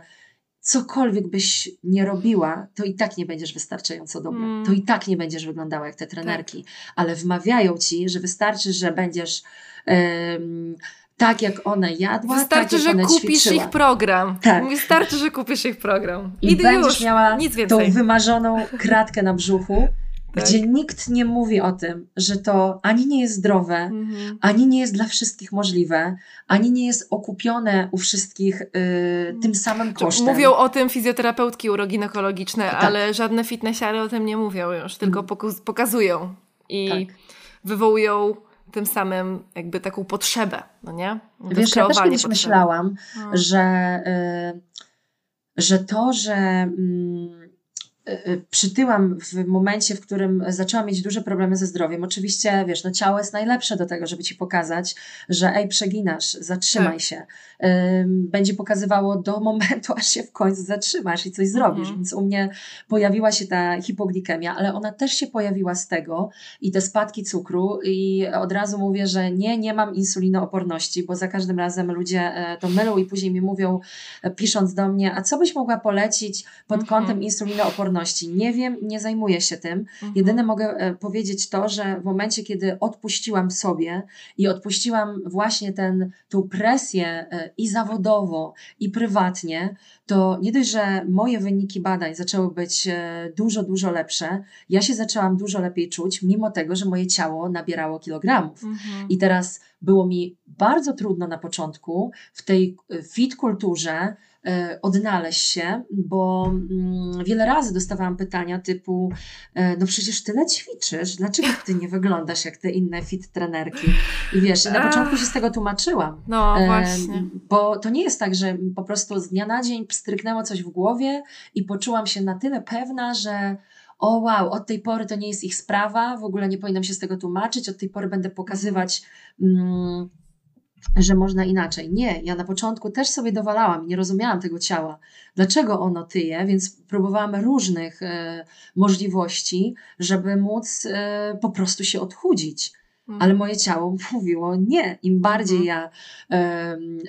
cokolwiek byś nie robiła, to i tak nie będziesz wystarczająco dobra. Mm. To i tak nie będziesz wyglądała jak te trenerki. Tak. Ale wmawiają ci, że wystarczy, że będziesz. Um, tak jak ona jadła, Wystarczy, tak że ona kupisz ćwiczyła. ich program. Tak. Wystarczy, że kupisz ich program. I, I będziesz już, miała tą wymarzoną kratkę na brzuchu, tak. gdzie nikt nie mówi o tym, że to ani nie jest zdrowe, mhm. ani nie jest dla wszystkich możliwe, ani nie jest okupione u wszystkich y, tym samym kosztem. Mówią o tym fizjoterapeutki uroginekologiczne, tak. ale żadne fitnessiary o tym nie mówią już, tylko mhm. pokazują i tak. wywołują tym samym jakby taką potrzebę, no nie? Wiesz, ja też kiedyś potrzeby. myślałam, hmm. że, y, że to, że... Y, przytyłam w momencie, w którym zaczęłam mieć duże problemy ze zdrowiem. Oczywiście, wiesz, no ciało jest najlepsze do tego, żeby ci pokazać, że ej, przeginasz, zatrzymaj tak. się. Będzie pokazywało do momentu, aż się w końcu zatrzymasz i coś zrobisz. Mhm. Więc u mnie pojawiła się ta hipoglikemia, ale ona też się pojawiła z tego i te spadki cukru i od razu mówię, że nie, nie mam insulinooporności, bo za każdym razem ludzie e, to mylą i później mi mówią, e, pisząc do mnie, a co byś mogła polecić pod mhm. kątem insulinooporności? Nie wiem, nie zajmuję się tym. Mhm. Jedyne mogę e, powiedzieć to, że w momencie, kiedy odpuściłam sobie i odpuściłam właśnie ten, tą presję e, i zawodowo, i prywatnie, to nie dość, że moje wyniki badań zaczęły być e, dużo, dużo lepsze, ja się zaczęłam dużo lepiej czuć, mimo tego, że moje ciało nabierało kilogramów. Mhm. I teraz było mi bardzo trudno na początku w tej fit kulturze odnaleźć się, bo mm, wiele razy dostawałam pytania typu, e, no przecież tyle ćwiczysz, dlaczego ty nie wyglądasz jak te inne fit trenerki? I wiesz, na początku się z tego tłumaczyłam. No e, właśnie. Bo to nie jest tak, że po prostu z dnia na dzień stryknęło coś w głowie i poczułam się na tyle pewna, że o wow, od tej pory to nie jest ich sprawa, w ogóle nie powinnam się z tego tłumaczyć, od tej pory będę pokazywać... Mm, że można inaczej. Nie, ja na początku też sobie dowalałam, nie rozumiałam tego ciała, dlaczego ono tyje, więc próbowałam różnych e, możliwości, żeby móc e, po prostu się odchudzić. Mhm. Ale moje ciało mówiło nie. Im bardziej mhm. ja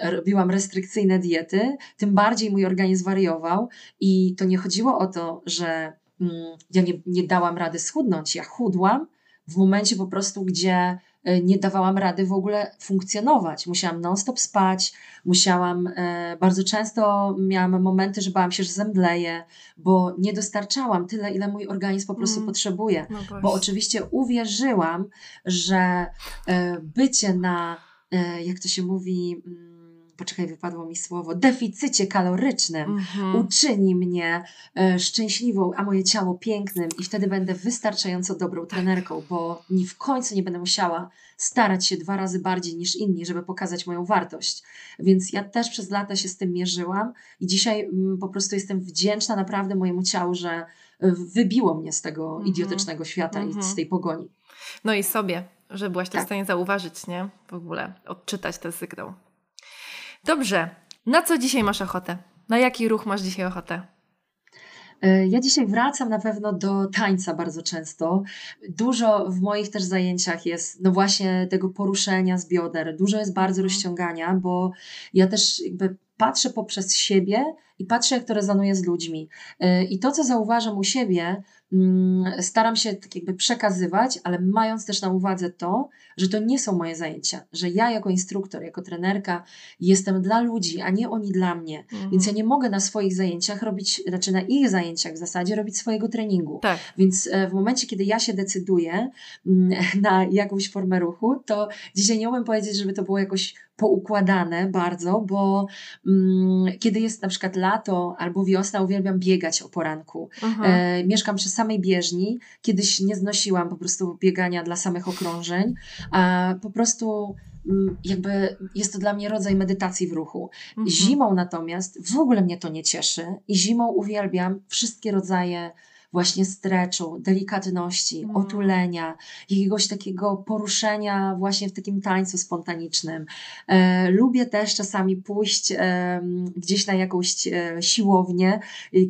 e, robiłam restrykcyjne diety, tym bardziej mój organizm wariował. I to nie chodziło o to, że mm, ja nie, nie dałam rady schudnąć. Ja chudłam w momencie po prostu, gdzie nie dawałam rady w ogóle funkcjonować. Musiałam non-stop spać, musiałam, e, bardzo często miałam momenty, że bałam się, że zemdleję, bo nie dostarczałam tyle, ile mój organizm po prostu mm. potrzebuje. No bo oczywiście uwierzyłam, że e, bycie na, jak to się mówi, mm, poczekaj, wypadło mi słowo, deficycie kalorycznym mhm. uczyni mnie e, szczęśliwą, a moje ciało pięknym i wtedy będę wystarczająco dobrą trenerką, bo ni w końcu nie będę musiała starać się dwa razy bardziej niż inni, żeby pokazać moją wartość. Więc ja też przez lata się z tym mierzyłam i dzisiaj m, mm, po prostu jestem wdzięczna naprawdę mojemu ciału, że e, wybiło mnie z tego mhm. idiotycznego świata i z mhm. tej pogoni. No i sobie, że byłaś tak. w stanie zauważyć, nie? W ogóle odczytać ten sygnał. Dobrze. Na co dzisiaj masz ochotę? Na jaki ruch masz dzisiaj ochotę? E, ja dzisiaj wracam na pewno do tańca bardzo często. Dużo w moich też zajęciach jest, no właśnie tego poruszenia z bioder. Dużo jest bardzo mhm. rozciągania, bo ja też jakby patrzę poprzez siebie i patrzę, jak to rezonuje z ludźmi. E, I to, co zauważam u siebie, staram się tak jakby przekazywać, ale mając też na uwadze to, że to nie są moje zajęcia, że ja jako instruktor, jako trenerka jestem dla ludzi, a nie oni dla mnie. Mhm. Więc ja nie mogę na swoich zajęciach robić, znaczy na ich zajęciach w zasadzie robić swojego treningu. Tak. Więc e, w momencie, kiedy ja się decyduję mm, na jakąś formę ruchu, to dzisiaj nie umiem powiedzieć, żeby to było jakoś poukładane bardzo, bo mm, kiedy jest na przykład lato albo wiosna, uwielbiam biegać o poranku. E, mieszkam przy samej bieżni. Kiedyś nie znosiłam po prostu biegania dla samych okrążeń, a po prostu mm, jakby jest to dla mnie rodzaj medytacji w ruchu. Mhm. Zimą natomiast w ogóle mnie to nie cieszy i zimą uwielbiam wszystkie rodzaje właśnie streczu, delikatności, mm. otulenia, jakiegoś takiego poruszenia właśnie w takim tańcu spontanicznym. E, lubię też czasami pójść e, gdzieś na jakąś e, siłownię,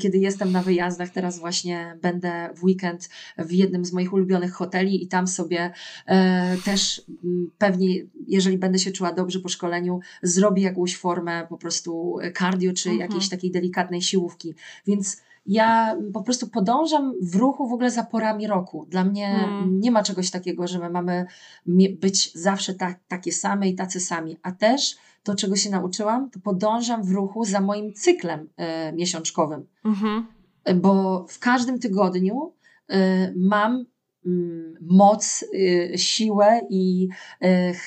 kiedy jestem na wyjazdach. Teraz właśnie będę w weekend w jednym z moich ulubionych hoteli i tam sobie e, też m, pewnie, jeżeli będę się czuła dobrze po szkoleniu, zrobię jakąś formę po prostu cardio czy mhm. jakiejś takiej delikatnej siłówki. Więc ja po prostu podążam w ruchu w ogóle za porami roku. Dla mnie hmm. nie ma czegoś takiego, że my mamy być zawsze tak, takie same i tacy sami. A też to, czego się nauczyłam, to podążam w ruchu za moim cyklem y, miesiączkowym. Mhm. Bo w każdym tygodniu y, mam y, moc, siłę i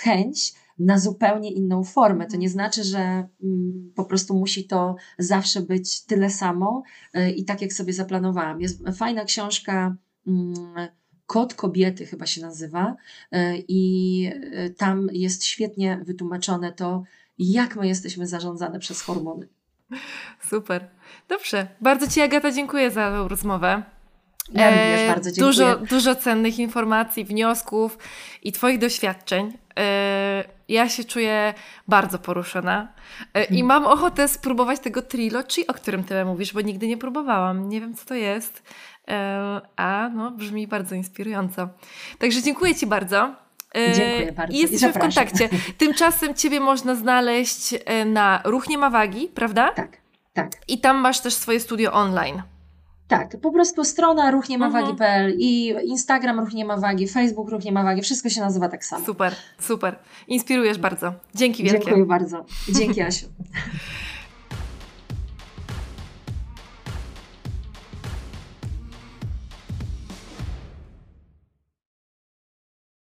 chęć na zupełnie inną formę. To nie mhm. znaczy, że mm, po prostu musi to zawsze być tyle samo y, i tak jak sobie zaplanowałam. Jest fajna książka. Mm, Kod kobiety chyba się nazywa, y, i y, tam jest świetnie wytłumaczone to, jak my jesteśmy zarządzane przez hormony. Super. Dobrze. Bardzo Ci, Agata, dziękuję za tę rozmowę. Ja również bardzo dziękuję. Dużo, dużo cennych informacji, wniosków i Twoich doświadczeń. E, ja się czuję bardzo poruszona e, i hmm. mam ochotę spróbować tego trilogy, o którym tyle mówisz, bo nigdy nie próbowałam. Nie wiem, co to jest, e, a no, brzmi bardzo inspirująco. Także dziękuję Ci bardzo. Dziękuję bardzo. I jesteśmy w kontakcie. Tymczasem Ciebie można znaleźć na Ruch Nie Ma Wagi, prawda? Tak, tak. I tam masz też swoje studio online. Tak, po prostu strona Ruch Nie Ma mhm. Wagi.pl i Instagram Ruch Nie Ma Wagi, Facebook Ruch Nie Ma Wagi, wszystko się nazywa tak samo. Super, super. Inspirujesz bardzo. Dzięki wielkie. Dziękuję bardzo. Dzięki Asiu.